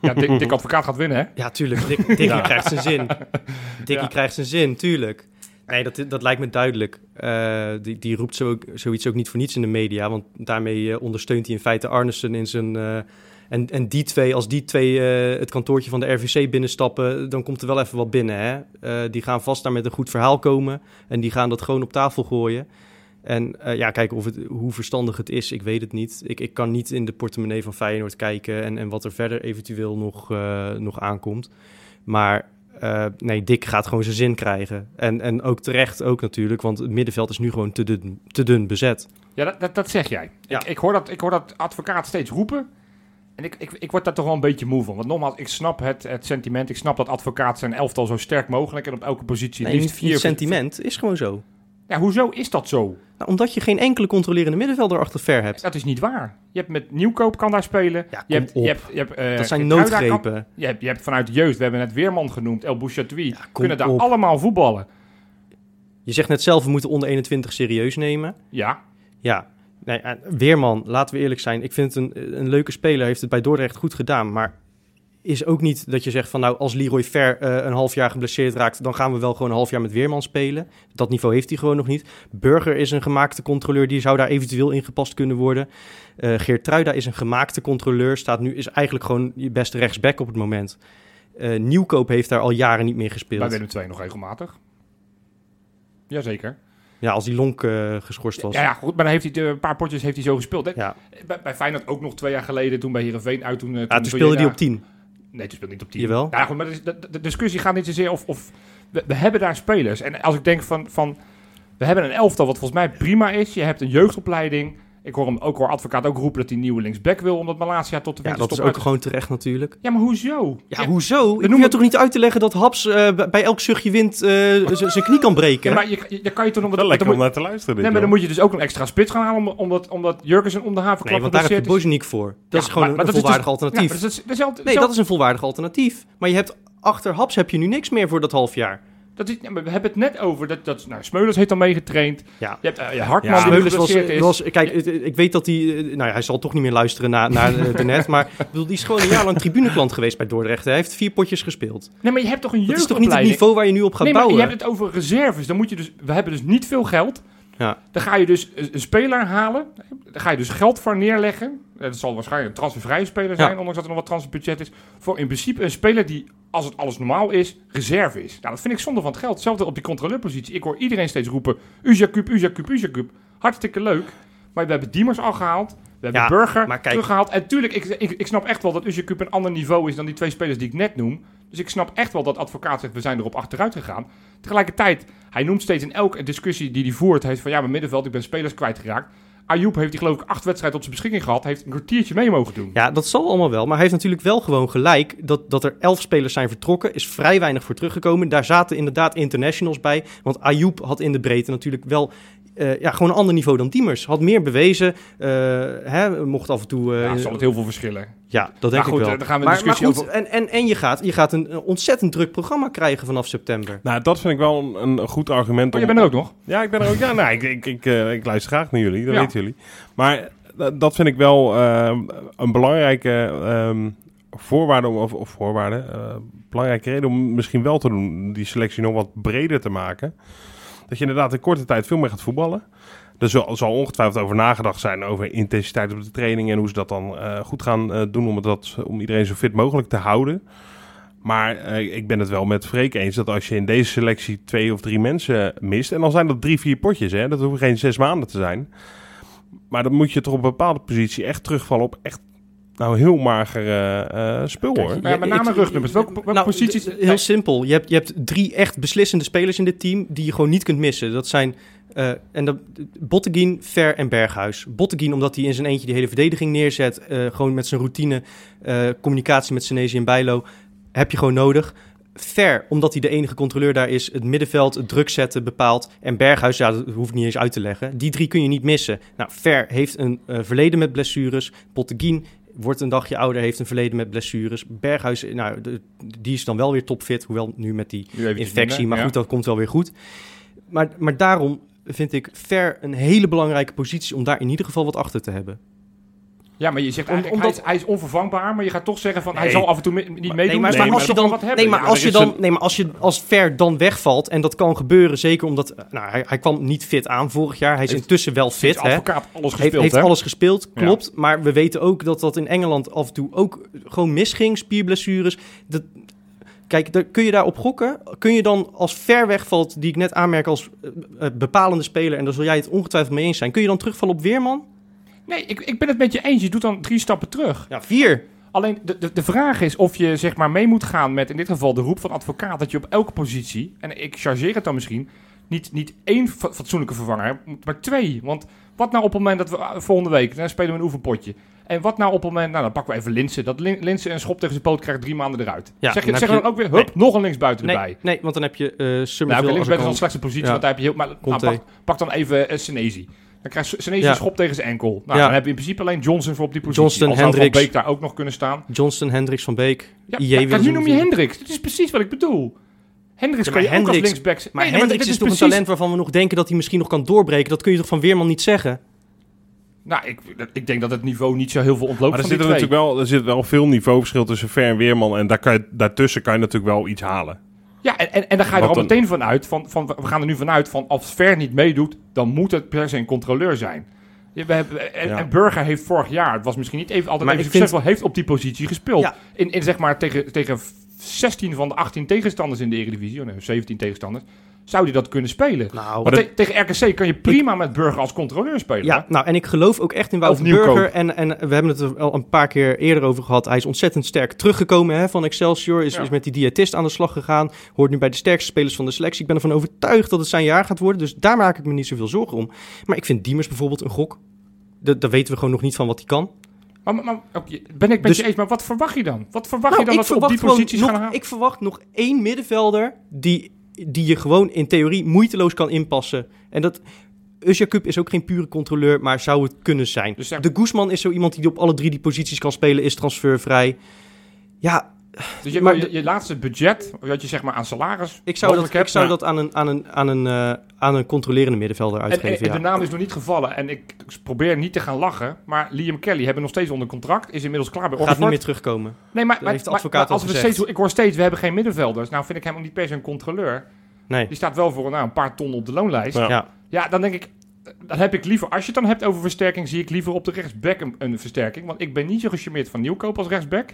ja, Dick, Dick [LAUGHS] Advocaat gaat winnen, hè? Ja, tuurlijk. Dick, Dickie Ja. krijgt zijn zin. [LAUGHS] Dickie Ja. krijgt zijn zin, tuurlijk. Nee, dat, dat lijkt me duidelijk. Eh, die, die roept zo, zoiets ook niet voor niets in de media. Want daarmee eh, ondersteunt hij in feite Arnissen in zijn... eh, en, en die twee, als die twee eh, het kantoortje van de RVC binnenstappen... dan komt er wel even wat binnen, hè. Eh, die gaan vast daar met een goed verhaal komen. En die gaan dat gewoon op tafel gooien. En eh, ja, kijken of het, hoe verstandig het is, ik weet het niet. Ik, ik kan niet in de portemonnee van Feyenoord kijken... en, en wat er verder eventueel nog, eh, nog aankomt. Maar eh, nee, Dick gaat gewoon zijn zin krijgen. En, en ook terecht ook natuurlijk, want het middenveld is nu gewoon te dun, te dun bezet. Ja, dat, dat, dat zeg jij. Ja. Ik, ik, hoor dat, ik hoor dat advocaat steeds roepen. En ik, ik, ik word daar toch wel een beetje moe van. Want nogmaals, ik snap het, het sentiment. Ik snap dat advocaat zijn elftal zo sterk mogelijk en op elke positie Nee, liefst vier... sentiment is gewoon zo. Ja, hoezo is dat zo? Nou, omdat je geen enkele controlerende middenvelder achter ver hebt. Dat is niet waar. Je hebt met Nieuwkoop kan daar spelen. Ja, je hebt, op. Je hebt, je hebt, eh, Dat zijn kan- noodgrepen. Je hebt, je hebt vanuit de jeugd, we hebben net Weerman genoemd, El Bouchatoui, kunnen daar op. allemaal voetballen. Je zegt net zelf, we moeten onder 21 serieus nemen. Ja, Ja, nee, en Weerman, laten we eerlijk zijn. Ik vind het een, een leuke speler, heeft het bij Dordrecht goed gedaan. Maar is ook niet dat je zegt van nou, als Leroy Ver eh, een half jaar geblesseerd raakt, dan gaan we wel gewoon een half jaar met Weerman spelen. Dat niveau heeft hij gewoon nog niet. Burger is een gemaakte controleur, die zou daar eventueel ingepast kunnen worden. Eh Geert Truida is een gemaakte controleur, staat nu, is eigenlijk gewoon je beste rechtsback op het moment. Eh, Nieuwkoop heeft daar al jaren niet meer bij gespeeld. Willem II nog regelmatig. Jazeker. Ja, als die Lonk geschorst was. Ja, ja, goed, maar dan heeft hij de- een paar potjes heeft hij zo gespeeld. Hè? Ja. Bij, bij Feyenoord ook nog twee jaar geleden, toen bij Heerenveen uit. Toen, Ja, toen toen speelde hij op 10. Nee, toen speelde niet op 10. Jawel. Ja, goed, maar de, de discussie gaat niet zozeer of... of we, we hebben daar spelers. En als ik denk van, van... We hebben een elftal wat volgens mij prima is. Je hebt een jeugdopleiding. Ik hoor hem ook hoor advocaat ook roepen dat hij nieuwe linksback wil, omdat Malasia tot de Ja, dat is ook uit- gewoon terecht natuurlijk. Ja, maar hoezo? Ja, hoezo? Ik noemen- je toch niet uit te leggen dat Haps eh, bij elk zuchtje wind eh, zijn knie kan breken? Ja, maar je, je, kan je toch nog wat... lekker om naar te luisteren. dit, Nee, maar dan moet je dus ook een extra spits gaan halen, om- omdat, omdat Jurgensen om de havenklap nee, want daar heb je. Bozeniek voor. Dat is gewoon maar- maar een dat dus- volwaardig alternatief. Ja, dat is, dat nee, dat is een volwaardig alternatief. Maar je hebt achter Haps heb je nu niks meer voor dat half jaar. Dat is, we hebben het net over, dat, dat nou, Smeulers heeft al meegetraind. Ja. Je hebt je Hartman Ja. die Meulens was, is. was, kijk, ik weet dat hij, eh, nou ja, hij zal toch niet meer luisteren naar, naar eh, de net, maar bedoel, die is gewoon een jaar lang tribuneklant geweest bij Dordrecht. Hij heeft vier potjes gespeeld. Nee, maar je hebt toch een Dat is toch niet het jeugdopleiding? niveau waar je nu op gaat nee, maar bouwen? je hebt het over reserves. Dan moet je dus, we hebben dus niet veel geld. Ja. Dan ga je dus een speler halen. Dan ga je dus geld voor neerleggen. Dat zal waarschijnlijk een transfervrije speler zijn, Ja. ondanks dat er nog wat transferbudget is. Voor in principe een speler die, als het alles normaal is, reserve is. Nou, dat vind ik zonde van het geld. Hetzelfde op die controleurpositie. Ik hoor iedereen steeds roepen, Ujacup, Ujacup, Ujacup. Hartstikke leuk. Maar we hebben Diemers al gehaald. We hebben Ja, Burger maar kijk- teruggehaald. En tuurlijk, ik, ik, ik snap echt wel dat Ujacup een ander niveau is dan die twee spelers die ik net noem. Dus ik snap echt wel dat advocaat zegt, we zijn erop achteruit gegaan. Tegelijkertijd, hij noemt steeds in elke discussie die hij voert, hij heeft van ja, mijn middenveld, ik ben spelers kwijtgeraakt. Ayoub heeft die geloof ik acht wedstrijden op zijn beschikking gehad, heeft een kwartiertje mee mogen doen. Ja, dat zal allemaal wel. Maar hij heeft natuurlijk wel gewoon gelijk dat, dat er elf spelers zijn vertrokken. Is vrij weinig voor teruggekomen. Daar zaten inderdaad internationals bij. Want Ayoub had in de breedte natuurlijk wel eh, ja, gewoon een ander niveau dan Diemers. Had meer bewezen. eh, hè, mocht af en toe... eh, Ja, zal het heel veel verschillen. ja, dat denk goed, ik wel. dan gaan we een maar, maar discussie goed, over- en, en, en je gaat, je gaat een, een ontzettend druk programma krijgen vanaf september. Nou, dat vind ik wel een, een goed argument. Maar je bent er ook nog. Ja, ik ben er ook. Ja, nou, ik, ik, ik, ik luister graag naar jullie, dat Ja. weten jullie. Maar dat- vind ik wel eh, een belangrijke ehm, voorwaarde, om, of, of voorwaarde, belangrijke reden om misschien wel te doen, die selectie nog wat breder te maken. Dat je inderdaad in korte tijd veel meer gaat voetballen. Er zal, zal ongetwijfeld over nagedacht zijn over intensiteit op de training en hoe ze dat dan eh, goed gaan eh, doen om, dat, om iedereen zo fit mogelijk te houden. Maar eh, ik ben het wel met Freek eens dat als je in deze selectie twee of drie mensen mist, en dan zijn dat drie, vier potjes, hè, dat hoeven geen zes maanden te zijn. Maar dan moet je toch op een bepaalde positie echt terugvallen op echt nou heel mager eh, eh, spul Kijk, hoor. Maar ja, met name rugnummers. Welke, welke Nou, posities... Heel simpel. Je hebt, je hebt drie echt beslissende spelers in dit team die je gewoon niet kunt missen. Dat zijn eh en dat, Botteguin, Ver en Berghuis. Botteguin omdat hij in zijn eentje die hele verdediging neerzet. eh, gewoon met zijn routine, eh, communicatie met Senesi en Bijlo. Heb je gewoon nodig. Ver, omdat hij de enige controleur daar is, het middenveld, het druk zetten bepaalt. En Berghuis, ja, dat hoef ik niet eens uit te leggen. Die drie kun je niet missen. Nou, Ver heeft een eh, verleden met blessures. Botteguin wordt een dagje ouder, heeft een verleden met blessures. Berghuis, nou, de- die is dan wel weer topfit, hoewel nu met die Nu infectie. Maar ja. goed, dat komt wel weer goed. Maar, maar daarom vind ik Ver een hele belangrijke positie om daar in ieder geval wat achter te hebben. Ja, maar je zegt eigenlijk, omdat- hij, is, hij is onvervangbaar, maar je gaat toch zeggen van hij Nee. zal af en toe me- niet meedoen. Nee, maar, dus maar je als je dan, wat hebben. nee, maar als je dan, een- nee, maar als je als Ver dan wegvalt en dat kan gebeuren, zeker omdat, eh, nou, hij, hij kwam niet fit aan vorig jaar. Hij is Heeft- intussen wel fit, hè? advocaat alles Heeft, gespeeld, heeft hè? alles gespeeld, Ja. klopt. Maar we weten ook dat dat in Engeland af en toe ook gewoon misging, spierblessures. Dat, kijk, daar, kun je daarop gokken? Kun je dan als ver wegvalt, die ik net aanmerk als eh, eh, bepalende speler, en daar zul jij het ongetwijfeld mee eens zijn, kun je dan terugvallen op Weerman? Nee, ik, ik ben het met je eens. Je doet dan drie stappen terug. Ja, vier. Alleen de, de, de vraag is of je zeg maar mee moet gaan met in dit geval de roep van advocaat. Dat je op elke positie, en ik chargeer het dan misschien, niet, niet één fa- fatsoenlijke vervanger hebt, maar twee. Want wat nou op het moment dat we ah, volgende week, dan spelen we een oefenpotje. En wat nou op het moment, nou dan pakken we even Linsen. Dat Lin- Linsen een schop tegen zijn poot krijgt drie maanden eruit. Ja, zeg je, dan zeg je dan ook weer, hup, nog een linksbuiten Nee, erbij. nee, want dan heb je eh Nou, Summerville als linksbuiten is een slechtste positie, Ja. want daar heb je heel... Maar, nou, pak, pak dan even uh, Senezi. Dan krijgt Senezi Ja. een schop tegen zijn enkel. Nou, Ja. dan heb je in principe alleen Johnson voor op die positie. Johnston, zou Van Hendricks. Beek daar ook nog kunnen staan. Johnston, Hendricks van Beek. Ja, IJ ja, nu noem je. Hendricks. Dit is precies wat ik bedoel. Hendricks Ja, kan je ook als Hendricks- linksback... Maar Nee, Hendricks dit is toch precies- een talent waarvan we nog denken dat hij misschien nog kan doorbreken. Dat kun je toch van Weerman niet zeggen? Nou, ik, ik denk dat het niveau niet zo heel veel ontloopt Maar er van zit, die er twee. natuurlijk wel, er zit wel veel niveauverschil tussen Ver en Weerman. En daar kan je, daartussen kan je natuurlijk wel iets halen. Ja, en, en, en dan ga je er al een- meteen vanuit van, van... We gaan er nu vanuit van als Ver niet meedoet... dan moet het per se een controleur zijn. Ja, we hebben, en, Ja. en Burger heeft vorig jaar... Het was misschien niet even, altijd Maar even vind- succesvol... heeft op die positie gespeeld. Ja. In, in zeg maar tegen, tegen 16 van de 18 tegenstanders in de Eredivisie... oh nee, 17 tegenstanders... zou hij dat kunnen spelen. Nou, te- tegen RKC kan je prima met Burger als controleur spelen. Ja, nou, en ik geloof ook echt in Wouter. Burger. En, en we hebben het er al een paar keer eerder over gehad. Hij is ontzettend sterk teruggekomen hè, van Excelsior. Is, Ja. is met die diëtist aan de slag gegaan. Hoort nu bij de sterkste spelers van de selectie. Ik ben ervan overtuigd dat het zijn jaar gaat worden. Dus daar maak ik me niet zoveel zorgen om. Maar ik vind Diemers bijvoorbeeld een gok. Dat, dat weten we gewoon nog niet van wat hij kan. Maar, maar, maar ben ik met Dus- je eens, maar wat verwacht je dan? Wat verwacht Nou, je dan dat ze op die posities nog, gaan halen? Ik verwacht nog één middenvelder die, die je gewoon in theorie moeiteloos kan inpassen. En dat... Usjakub is ook geen pure controleur, maar zou het kunnen zijn. Dus de Guzman is zo iemand die op alle drie die posities kan spelen, is transfervrij. Ja, Dus je, maar je, de- je laatste budget, wat je zeg maar aan salaris ik zou, dat, ik hebt, zou nou, dat aan een, aan, een, aan, een, eh, aan een controlerende middenvelder En, en, uitgeven. en de ja. naam is nog niet gevallen en ik probeer niet te gaan lachen, maar Liam Kelly hebben we nog steeds onder contract, is inmiddels klaar bij Gaat Oxford. niet meer terugkomen. Nee, maar, Dat maar, heeft de maar- advocaat maar al als we gezegd. steeds, ik hoor steeds, we hebben geen middenvelders. Nou vind ik hem ook niet per se een controleur. Nee. Die staat wel voor nou, een paar ton op de loonlijst. Ja. Ja. Ja. dan denk ik, dan heb ik liever, als je het dan hebt over versterking, zie ik liever op de rechtsback een, een versterking. Want ik ben niet zo gecharmeerd van Nieuwkoop als rechtsback.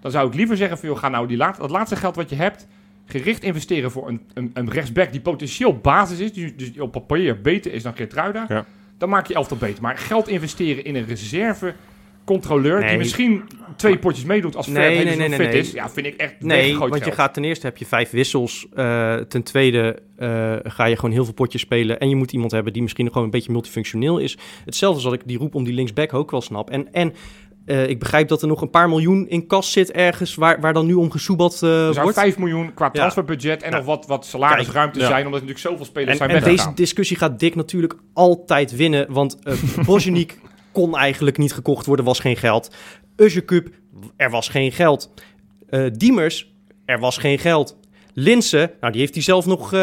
Dan zou ik liever zeggen van, joh, ga nou die laat, dat laatste geld wat je hebt, gericht investeren voor een, een, een rechtsback die potentieel basis is, dus, dus die op papier beter is dan Geertruida. Ja. Dan maak je elftal beter. Maar geld investeren in een reserve controleur die misschien twee potjes meedoet als Nee, Fred nee, fit is. Ja, vind ik echt Nee, want je gaat ten eerste heb je vijf wissels. eh, ten tweede eh, ga je gewoon heel veel potjes spelen. En je moet iemand hebben die misschien gewoon een beetje multifunctioneel is. Hetzelfde als ik die roep om die linksback ook wel snap. En, en eh, ik begrijp dat er nog een paar miljoen in kas zit ergens waar, waar dan nu om gesoebeld eh, Er zou wordt. 5 miljoen qua Ja. transferbudget en Nou, nog wat, wat salarisruimte Kijk, ja. zijn, omdat er natuurlijk zoveel spelers En, zijn en deze discussie gaat Dick natuurlijk altijd winnen. Want [LAUGHS] uh, Bozjenik kon eigenlijk niet gekocht worden, was geen geld. Uzjekub, er was geen geld. Eh, Diemers, er was geen geld. Linsen, nou die heeft hij zelf nog eh,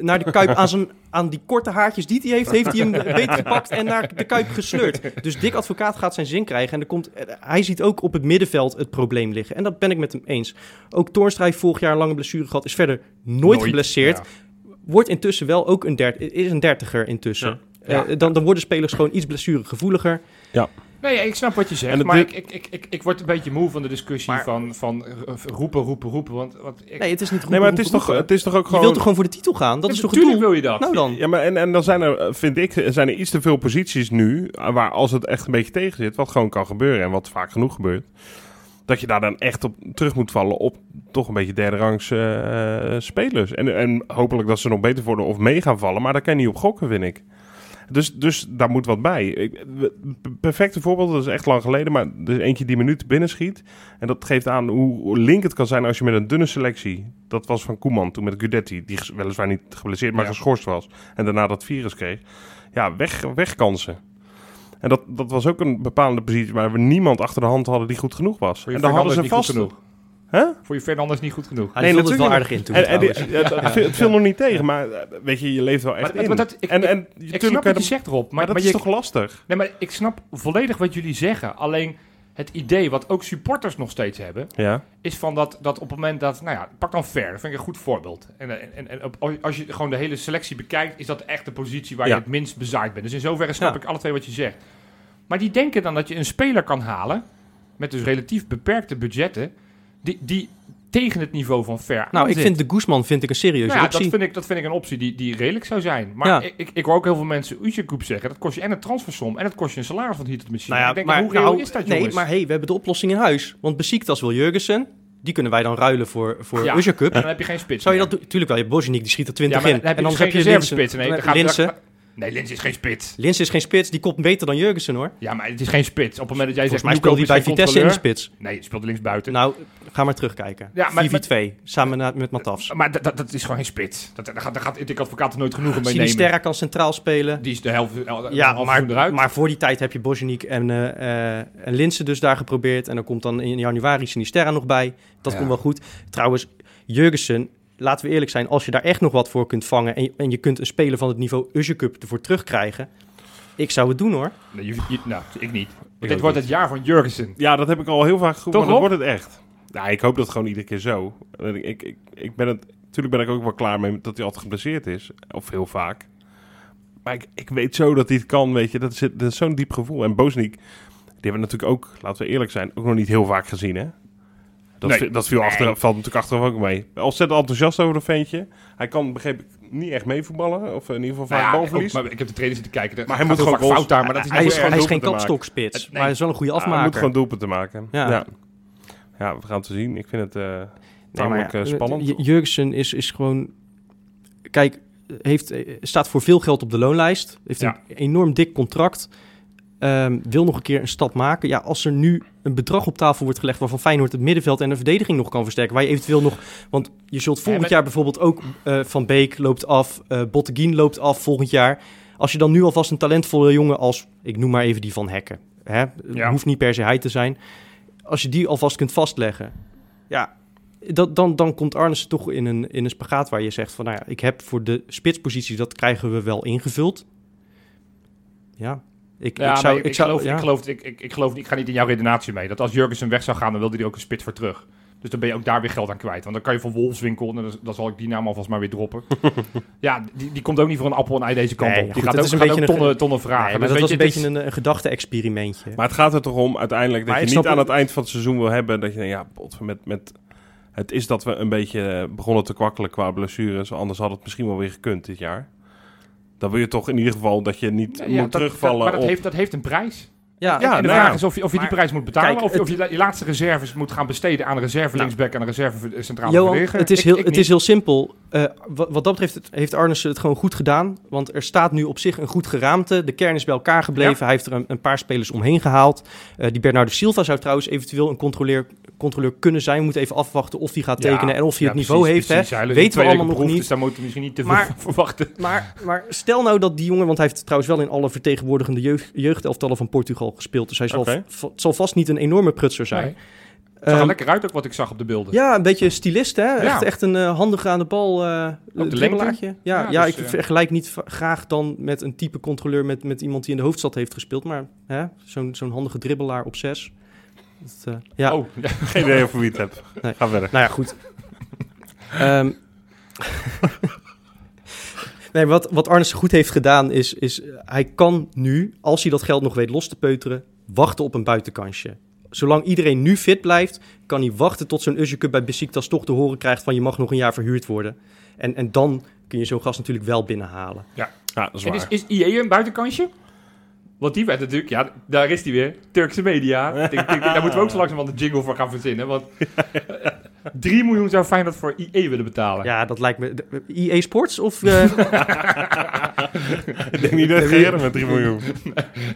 naar de Kuip aan, zijn, aan die korte haartjes die hij heeft, heeft hij hem beter gepakt en naar de Kuip gesleurd. Dus Dick Advocaat gaat zijn zin krijgen en er komt, hij ziet ook op het middenveld het probleem liggen. En dat ben ik met hem eens. Ook Toornstra heeft vorig jaar een lange blessure gehad, is verder nooit, geblesseerd. Ja. Wordt intussen wel ook een, dert, is een dertiger intussen. Ja. Eh, dan, dan worden spelers gewoon iets blessuregevoeliger. Nee, ik snap wat je zegt, maar ik, ik, ik, ik, ik word een beetje moe van de discussie Maar- van, van roepen, roepen, roepen. Want, want ik, Nee, het is niet Nee, maar het is, toch, het is toch ook Je gewoon... wilt toch gewoon voor de titel gaan? Dat is toch het Natuurlijk doel? wil je dat. Nou dan. Ja, maar en, en dan zijn er, eh, vind ik, zijn er iets te veel posities nu, eh, waar als het echt een beetje tegen zit, wat gewoon kan gebeuren en wat vaak genoeg gebeurt, dat je daar dan echt op terug moet vallen op toch een beetje derde rangs eh, spelers. En, en hopelijk dat ze nog beter worden of mee gaan vallen, maar daar kan je niet op gokken, vind ik. Dus, dus daar moet wat bij. Ik, perfecte voorbeeld, dat is echt lang geleden, maar er is eentje die minuut binnenschiet. En dat geeft aan hoe, link het kan zijn als je met een dunne selectie, dat was van Koeman toen met Gudetti, die weliswaar niet geblesseerd, maar Ja. geschorst was. En daarna dat virus kreeg. Ja, weg, wegkansen. En dat, dat was ook een bepalende positie waar we niemand achter de hand hadden die goed genoeg was. En dan hadden ze vast. genoeg. Hè? Voor je Fernandes niet goed genoeg. Hij Nee, nee, het wel aardig in toen En, en die- trouwens. ja, dat- het viel nog niet tegen, maar eh, weet je, je leeft wel echt Maar- in. maar dat- ik- en, en Ik snap wat je dat- zegt erop, maar, maar dat maar is je, toch lastig? nee, maar ik snap volledig wat jullie zeggen. Alleen het idee wat ook supporters nog steeds hebben, Ja. is van dat, dat op het moment dat, nou ja, pak dan Ver, dat vind ik een goed voorbeeld. En, en, en op- als je gewoon de hele selectie bekijkt, is dat echt de positie waar Ja. je het minst bezaaid bent. Dus in zoverre snap Ja. ik alle twee wat je zegt. Maar die denken dan dat je een speler kan halen, met dus relatief beperkte budgetten, die, die tegen het niveau van Ver Nou, ik vind de Guzman vind ik een serieuze Nou ja, optie. dat vind, ik, dat vind ik een optie die, die redelijk zou zijn. Maar Ja. ik, ik, ik hoor ook heel veel mensen Uzjakoub zeggen. Dat kost je en een transfersom en het kost je een salaris van hier tot misschien. Nou ja, ik denk, maar, hoe nou, is dat, Nee, jongens? maar hey, we hebben de oplossing in huis. Want Besiktas wil Jurgensen. Die kunnen wij dan ruilen voor, voor ja, en dan heb je geen spits Zou je dat doen? Tuurlijk wel. Je hebt Bozjenik, die schiet er Ja, 20 maar in. dan heb je en dus geen heb je Linsen. Nee, dan gaat- Linsen. dan- Nee, Lins is geen spits. Linsen is geen spits. Die komt beter dan Jurgensen hoor. Ja, maar het is geen spits. Op het moment dat jij Volgens zegt... mij speelt hij bij Vitesse in de spits. Nee, hij speelt links buiten. Nou, ga maar terugkijken. Ja, maar- 4v2. Samen na- met Matafs. maar dat, is gewoon geen spits. Dat, daar gaat, daar gaat ik advocaat er nooit genoegen mee nemen. Sinisterra kan centraal spelen. Die is de helft, de Ja, maar, eruit. maar voor die tijd heb je Bozjenik en, eh eh, en Linsen dus daar geprobeerd. En dan komt dan in januari Sinisterra nog bij. Dat Ja. komt wel goed. Trouwens, Jurgensen, laten we eerlijk zijn. Als je daar echt nog wat voor kunt vangen... en je, en je kunt een speler van het niveau Uzjakup ervoor terugkrijgen... Ik zou het doen hoor. Nee, je- je- nou, ik niet. Dit wordt niet. het jaar van Jurgensen. Ja, dat heb ik al heel vaak geroepen, Toch, maar dat wordt het echt. Ja, ik hoop dat gewoon iedere keer zo. Ik, ik, ik, ik ben het... Natuurlijk ben ik ook wel klaar mee dat hij altijd geblesseerd is. Of heel vaak. Maar ik, ik weet zo dat hij het kan, weet je. Dat is, dat is zo'n diep gevoel. En Boznik, die hebben we natuurlijk ook, laten we eerlijk zijn, ook nog niet heel vaak gezien, hè? Dat, Nee. dat viel achter, valt natuurlijk achteraf ook mee. Ontzettend enthousiast over een ventje. Hij kan, begreep ik, niet echt meevoetballen. Of in ieder geval vaak Nou ja, balverlies. ook- maar ik heb de trainer zitten kijken. Maar hij hij moet gewoon goals- fout daar, maar dat is hij Hij is, hij is gewoon geen kapstokspits. Nee. Maar hij is wel een goede Ja, hij afmaker. moet gewoon doelpunten maken. Ja. Ja. ja. we gaan het zien. Ik vind het eh ja, eh, spannend. Jurgensen is, is gewoon... Kijk, heeft, eh, staat voor veel geld op de loonlijst. Heeft Ja. een enorm dik contract. Ehm, wil nog een keer een stap maken. Ja, als er nu een bedrag op tafel wordt gelegd waarvan Feyenoord het middenveld en de verdediging nog kan versterken, waar je eventueel nog, want je zult volgend maar- jaar bijvoorbeeld ook eh, Van Beek loopt af, eh Botteguin loopt af volgend jaar. Als je dan nu alvast een talentvolle jongen als, ik noem maar even die van Hekken, hè, Ja. hoeft niet per se hij te zijn, als je die alvast kunt vastleggen, ja, dat, dan, dan komt Arnissen toch in een, in een spagaat waar je zegt van, nou ja, ik heb voor de spitspositie, dat krijgen we wel ingevuld. Ja, ik, Ja, ik zou... maar ik, ik zou geloof, ja. ik, geloof, ik, ik, ik geloof, ik ga niet in jouw redenatie mee. Dat als Jurgensen weg zou gaan, dan wilde hij ook een spits voor terug. Dus dan ben je ook daar weer geld aan kwijt. Want dan kan je van Wolfswinkel, en dan, dan zal ik die naam alvast maar weer droppen. [LAUGHS] ja, die, die komt ook niet voor een appel en ei deze kant Nee, op. Die goed, gaat het ook, is een gaat beetje ook een tonnen, tonnen vragen. Nee, maar Dus dat was een beetje een, een gedachte-experimentje. Maar het gaat er toch om uiteindelijk dat Maar je niet aan het- eind van het seizoen wil hebben dat je denkt, ja, met, met, het is dat we een beetje begonnen te kwakkelen qua blessures, anders had het misschien wel weer gekund dit jaar. Dan wil je toch in ieder geval dat je niet Ja, moet dat- terugvallen dat, maar dat op... heeft, dat heeft een prijs. Ja, Ja, en de nou vraag ja. is of je, of je die Maar- prijs moet betalen. Kijk, of je, het- of je je laatste reserves moet gaan besteden aan een reserve linksback en een reserve centrale Johan, verdediger. het is, Ik- heel, ik het is heel simpel. Eh, wat, wat dat betreft het- heeft Arnissen het gewoon goed gedaan. Want er staat nu op zich een goed geraamte. De kern is bij elkaar gebleven. Hij heeft er een, een paar spelers omheen gehaald. Eh, die Bernardo Silva zou trouwens eventueel een controleur, controleur kunnen zijn. We moeten even afwachten of hij gaat Ja, tekenen en of hij ja, het niveau precies, heeft. precies. hè. Weten we allemaal nog niet. Dus daar moeten we misschien niet te veel van verwachten. Maar, maar stel nou dat die jongen, want hij heeft trouwens wel in alle vertegenwoordigende jeugd, jeugdelftallen van Portugal gespeeld. Dus hij zal, Oké. v- het zal vast niet een enorme prutser zijn. Nee. Het zag er Ehm, lekker uit ook wat ik zag op de beelden. Ja, een beetje stilist, hè? Ja. Echt, echt een eh, handige aan de bal uh, de dribbelaartje. Ja, Ja, ja, dus, ik eh, vergelijk niet graag dan met een type controleur met, met iemand die in de hoofdstad heeft gespeeld. Maar hè, zo'n zo'n handige dribbelaar op zes. Dat, eh, ja, Oh, ja. [LAUGHS] Geen idee over wie het hebt. Nee. Ga verder. nou ja, goed. Ehm, nee, wat, wat Arnissen goed heeft gedaan is, is... Hij kan nu, als hij dat geld nog weet los te peuteren... wachten op een buitenkansje. Zolang iedereen nu fit blijft... kan hij wachten tot zo'n Uzurke bij Besiktas toch te horen krijgt... van je mag nog een jaar verhuurd worden. En, en dan kun je zo'n gast natuurlijk wel binnenhalen. Ja, dat is En waar. is, is IE een buitenkansje? Want die werd natuurlijk, ja, daar is die weer. Turkse media. [LAUGHS] Denk, denk, daar moeten we ook zo langzamerhand een jingle voor gaan verzinnen. Want [LAUGHS] 3 miljoen zou Feyenoord voor IE willen betalen. Ja, dat lijkt me... de- EA Sports of... eh, [LAUGHS] Ik denk niet dat Geren met 3 miljoen.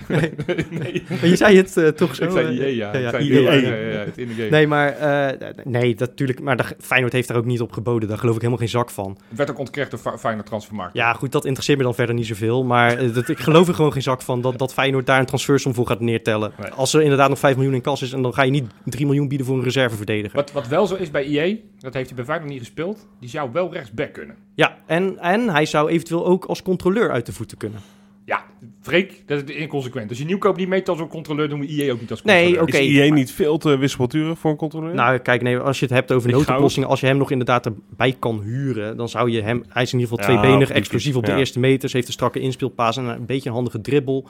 nee, maar je zei het eh, toch zo... ik zei IE, ja. ja, ja, Ik zei IE. IE, ja. Nee, maar eh, nee, dat natuurlijk. Maar de, Feyenoord heeft daar ook niet op geboden. Daar geloof ik helemaal geen zak van. Het werd ook ontkrecht door Fe- Feyenoord Transfermarkt. Ja, goed, dat interesseert me dan verder niet zoveel. Maar dat, ik geloof er gewoon geen zak van dat, dat Feyenoord daar een transfersom voor gaat neertellen. Nee. Als er inderdaad nog 5 miljoen in kas is en dan ga je niet 3 miljoen bieden voor een reserveverdediger. Wat, wat wel zo is bij IE, dat heeft hij bij Feyenoord niet gespeeld, die zou wel rechtsback kunnen. Ja, en, en hij zou eventueel ook als controleur uit de voeten kunnen. Ja, Freek, dat is inconsequent. Als je nieuwkoop niet meet als een controleur, doen we IE ook niet als controleur. Nee, oké. Is IE niet veel te wisselturig voor een controleur? Nou, kijk, nee, als je het hebt over noodoplossingen, als je hem nog inderdaad erbij kan huren, dan zou je hem... Hij is in ieder geval Ja, tweebenig, explosief fiets, op de ja. eerste meters, heeft een strakke inspeelpaas en een beetje een handige dribbel.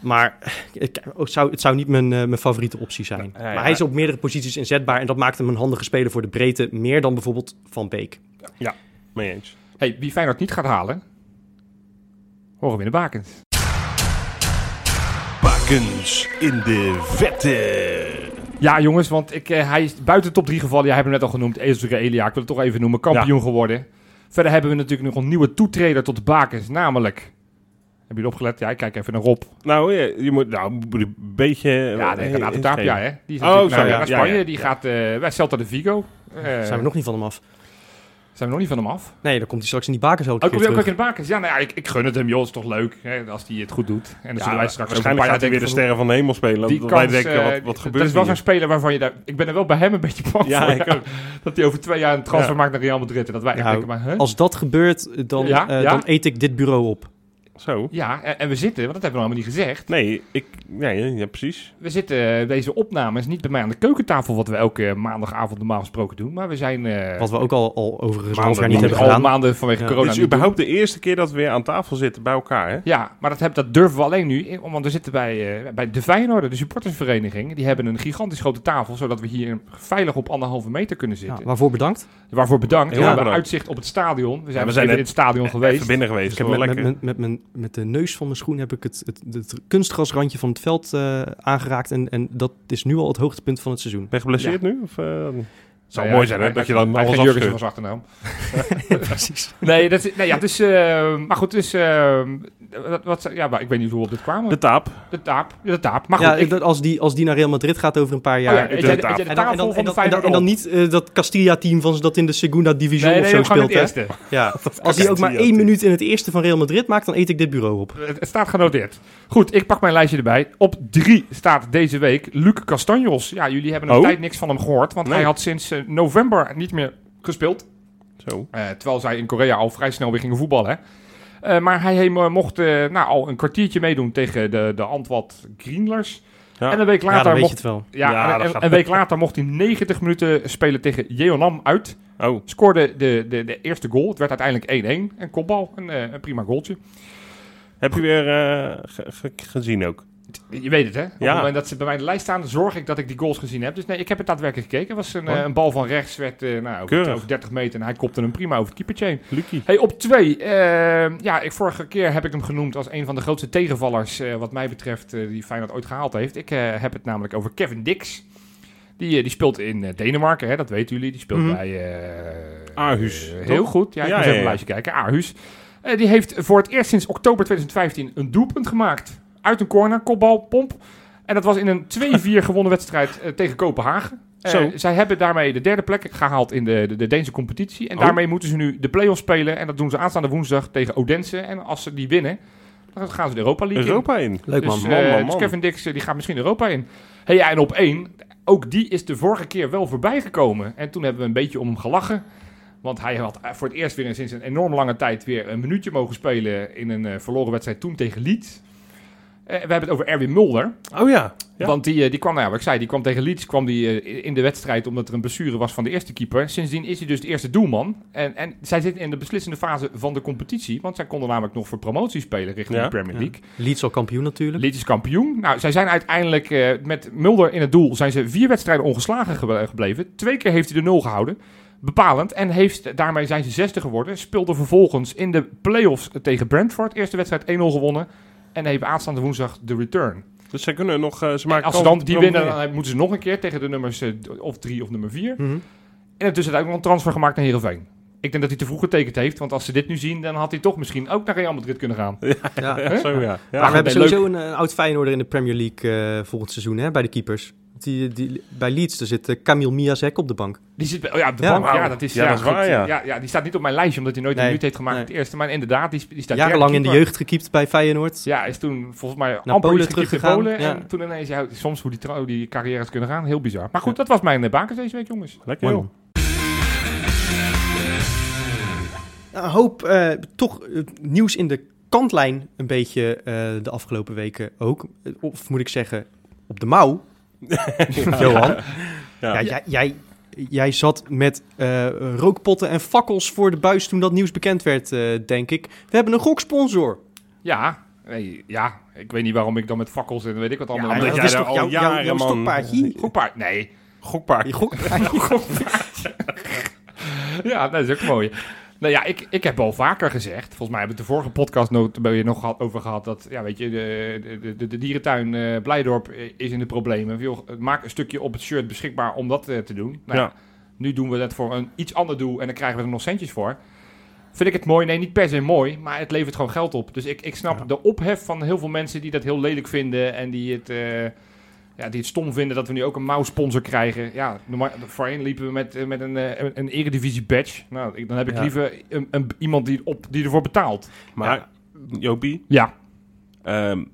Maar ik, het, zou, het zou niet mijn, eh, mijn favoriete optie zijn. Ja, ja, maar hij is op meerdere posities inzetbaar en dat maakt hem een handige speler voor de breedte, meer dan bijvoorbeeld Van Beek. Mee eens. Hey, wie Feyenoord niet gaat halen, horen we in de bakens. Bakens in de vette. Ja, jongens, want ik, eh, hij is buiten de top 3 gevallen. Jij hebt hem net al genoemd. Ezra Elia, ik wil het toch even noemen. Kampioen geworden. Verder hebben we natuurlijk nog een nieuwe toetreder tot de bakens. Namelijk, hebben jullie opgelet? Ja, ik kijk even naar Rob. Nou, je, je moet nou, moet een beetje... Ja, eh, de Renato. Tapia, hè. Die is Oh, natuurlijk zo, naar, ja. naar Ja, Spanje. ja. Die gaat eh, bij Celta de Vigo. Eh, Zijn we nog niet van hem af? zijn we nog niet van hem af? Nee, dan komt hij straks in die bakens ook Ook weer ook terug. in de bakens. Ja, nou ja, ik, ik gun het hem, joh. is toch leuk hè, als hij het goed doet. En dan Ja, zullen wij straks ook een waarschijnlijk paar gaat hij weer de sterren van de hemel spelen. Die dat wij kans, denken, eh, wat, wat dat gebeurt is wel zo'n speler waarvan je daar... Ik ben er wel bij hem een beetje bang [LAUGHS] Ja, voor. ik ook. Dat hij over twee jaar een transfer Ja. maakt naar Real Madrid. En dat wij echt Nou, denken, maar... Huh? Als dat gebeurt, dan, Ja, eh, ja? dan eet ik dit bureau op. Zo. Ja, en, en we zitten, want dat hebben we nog helemaal niet gezegd. Nee, ik... Ja, ja, ja, precies. We zitten, eh, deze opnames, niet bij mij aan de keukentafel, wat we elke maandagavond normaal gesproken doen. Maar we zijn eh, Wat we ook al, al overigens Maanden niet al hebben gedaan. maanden vanwege Ja. corona Dit is niet doen. überhaupt de eerste keer dat we weer aan tafel zitten bij elkaar, hè? Ja, maar dat, heb, dat durven we alleen nu, eh, want we zitten bij, eh, bij de Feyenoord, de supportersvereniging. Die hebben een gigantisch grote tafel, zodat we hier veilig op anderhalve meter kunnen Ja, zitten. waarvoor bedankt. Waarvoor bedankt. Heel we hebben bedankt. uitzicht op het stadion. We zijn, we we zijn in het stadion geweest. Binnen geweest. Ik heb wel met, lekker. met, met, met, mijn- met de neus van mijn schoen heb ik het, het, het, kunstgrasrandje van het veld eh, aangeraakt. En, en dat is nu al het hoogtepunt van het seizoen. Ben je geblesseerd nu? Of, eh, het zou Nou ja, mooi zijn, hè? Dat je dan hij alles van zijn achternaam. [LAUGHS] [LAUGHS] Precies. Nee, dat is, nee ja, dus, eh, maar goed, dus, eh, wat, wat, ja, maar ik weet niet hoe we op dit kwamen. De taap. De taap. De taap. Maar goed, ja, ik, dat als, die, als die naar Real Madrid gaat over een paar oh jaar. ja, doe jij- de taap. en, dan, en, tafel dan, van en, de dan, en, dan, Feyenoord en dan op? niet eh, dat Castilla-team van ze dat in de Segunda Division Nee, of nee, zo gewoon het speelt. eerste. Ja. [LAUGHS] Als hij ook maar één minuut in het eerste van Real Madrid maakt, dan eet ik dit bureau op. Het het staat genoteerd. Goed, ik pak mijn lijstje erbij. Op drie staat deze week Luc Castanjos. Ja, jullie hebben een Oh. tijd niks van hem gehoord, want Nee. hij had sinds eh, november niet meer gespeeld. Zo. Eh, terwijl zij in Korea al vrij snel weer gingen voetballen. hè. Eh, maar hij he- mocht eh, nou, al een kwartiertje meedoen tegen de, de Antwat Greenlers. Ja. En een week later mocht. Ja, Ja, en- en- een week later mocht hij 90 minuten spelen tegen Jeonnam uit. Oh, Scoorde de, de, de eerste goal. Het werd uiteindelijk 1-1. Een kopbal, een, eh, een prima goaltje. heb je weer eh, ge- ge- gezien ook? Je weet het, hè? Op Ja. het moment dat ze bij mij in de lijst staan, zorg ik dat ik die goals gezien heb. Dus nee, ik heb het daadwerkelijk gekeken. Het was een, Oh. eh, een bal van rechts, werd eh, nou, over, Keurig. over 30 meter en hij kopte hem prima over het keepertje heen. Lucky. Hey, op twee. eh, ja, ik, vorige keer heb ik hem genoemd als een van de grootste tegenvallers, wat mij betreft, die Feyenoord ooit gehaald heeft. Ik heb het namelijk over Kevin Dix. Die, die speelt in Denemarken, hè, dat weten jullie. Die speelt Mhm. bij... Aarhus, heel goed. Ja, ik Ja, moest ja, even een lijstje kijken. Aarhus. Die heeft voor het eerst sinds oktober 2015 een doelpunt gemaakt. Uit een corner, kopbal, pomp. En dat was in een 2-4 gewonnen wedstrijd eh, tegen Kopenhagen. Eh, Zo. zij hebben daarmee de derde plek gehaald in de, de, de Deense competitie. En Oh. daarmee moeten ze nu de play-offs spelen. En dat doen ze aanstaande woensdag tegen Odense. En als ze die winnen, dan gaan ze de Europa League in. Europa in. Leuk Dus, man. Man, eh, man, dus man. Kevin Dix die gaat misschien Europa in. Hey, ja, en op één, ook die is de vorige keer wel voorbij gekomen. En toen hebben we een beetje om hem gelachen. Want hij had voor het eerst weer sinds een enorm lange tijd weer een minuutje mogen spelen in een eh, verloren wedstrijd toen tegen Leeds. Eh, we hebben het over Erwin Mulder. Oh ja. Ja. Want die, eh, die kwam, nou ja, wat ik zei, die kwam tegen Leeds kwam die, eh, in de wedstrijd omdat er een blessure was van de eerste keeper. Sindsdien is hij dus de eerste doelman. En, en zij zitten in de beslissende fase van de competitie. Want zij konden namelijk nog voor promotie spelen richting Ja. de Premier. League. Leeds al kampioen natuurlijk. Leeds is kampioen. Nou, zij zijn uiteindelijk met Mulder in het doel zijn ze vier wedstrijden ongeslagen ge- gebleven. Twee keer heeft hij de nul gehouden. Bepalend. En heeft, daarmee zijn ze zesde geworden. Speelde vervolgens in de play-offs tegen Brentford. Eerste wedstrijd 1-0 gewonnen. En heeft aanstaande woensdag de return. Dus zij kunnen nog... eh, ze En maken als ze dan die winnen, dan moeten ze nog een keer tegen de nummers eh, of drie of nummer vier. Mhm. En intussen ook nog een transfer gemaakt naar Heerenveen. Ik denk dat hij te vroeg getekend heeft. Want als ze dit nu zien, dan had hij toch misschien ook naar Real Madrid kunnen gaan. [LAUGHS] Ja. Ja, [LAUGHS] zo ja. ja. maar we hebben sowieso een, een oud Feyenoorder in de Premier League eh, volgend seizoen hè, bij de keepers. Die, die, bij Leeds, daar zit eh, Camille Miazek op de bank. Die zit bij, oh ja, op de Ja, bank. Ja, dat is, Ja, ja, dat is goed. waar, ja. ja. Die staat niet op mijn lijstje, omdat hij nooit Nee, een minuut heeft gemaakt nee. het eerste. Maar inderdaad, die, die staat Jarenlang in de jeugd gekiept bij Feyenoord. Ja, is toen volgens mij Naar amper Polen teruggegaan, Polen. ja. En toen ineens, ja, soms hoe die, die carrières kunnen gaan. Heel bizar. Maar goed, dat was mijn uh, bakens deze week, jongens. Lekker Mooi, joh. Een hoop eh, toch eh, nieuws in de kantlijn een beetje eh, de afgelopen weken ook. Eh, Of moet ik zeggen, op de mouw. [LAUGHS] Johan. Ja. Ja, jij, jij, jij zat met eh, rookpotten en fakkels voor de buis toen dat nieuws bekend werd, eh, denk ik. We hebben een goksponsor. Ja, nee, ja, ik weet niet waarom ik dan met fakkels en weet ik wat andere Ja, dat is jij toch jouw, al jouw, jaren, jouw stokpaardje? Gokpaard, nee. Gokpaard. Je gok- [LAUGHS] Ja, dat is ook mooi. Nou ja, ik, ik heb al vaker gezegd, volgens mij hebben we het de vorige podcast nog, nog gehad, over gehad, dat, ja, weet je, de, de, de, de dierentuin eh, Blijdorp eh, is in de problemen. Joh, maak een stukje op het shirt beschikbaar om dat eh, te doen. Nou, Ja. nu doen we dat voor een iets ander doel en dan krijgen we er nog centjes voor. Vind ik het mooi? Nee, niet per se mooi, maar het levert gewoon geld op. Dus ik, ik snap Ja. de ophef van heel veel mensen die dat heel lelijk vinden en die het... eh, ja, die het stom vinden dat we nu ook een mouwsponsor krijgen. Ja, normaal, voorheen liepen we met, eh, met een, eh, een, een eredivisie badge. Nou, ik, dan heb ik Ja. liever een, een, iemand die, op, die ervoor betaalt. Maar, Jopie, Ja. ehm,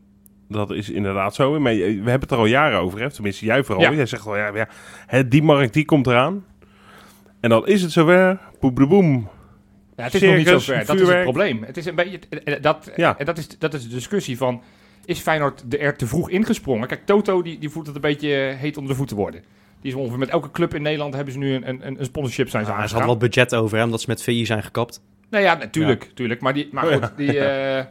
dat is inderdaad zo. Maar je- we hebben het er al jaren over, hè? tenminste jij vooral. Ja. Jij zegt wel, ja, ja hè, die markt die komt eraan. En dan is het zover. Boem, boem, boem. ja het is nog niet Circus, zo ver. Dat is het probleem. Het is een beetje, eh, dat, Ja. en dat, is, dat is de discussie van... Is Feyenoord de- er te vroeg ingesprongen? Kijk, Toto die, die voelt het een beetje eh, heet onder de voeten worden. Die is ongeveer met elke club in Nederland hebben ze nu een, een, een sponsorship zijn ze Ja, ze hadden wat budget over, hè, omdat ze met VI zijn gekapt. Nou ja, natuurlijk. tuurlijk. Maar, die, maar goed, [LAUGHS] die, eh,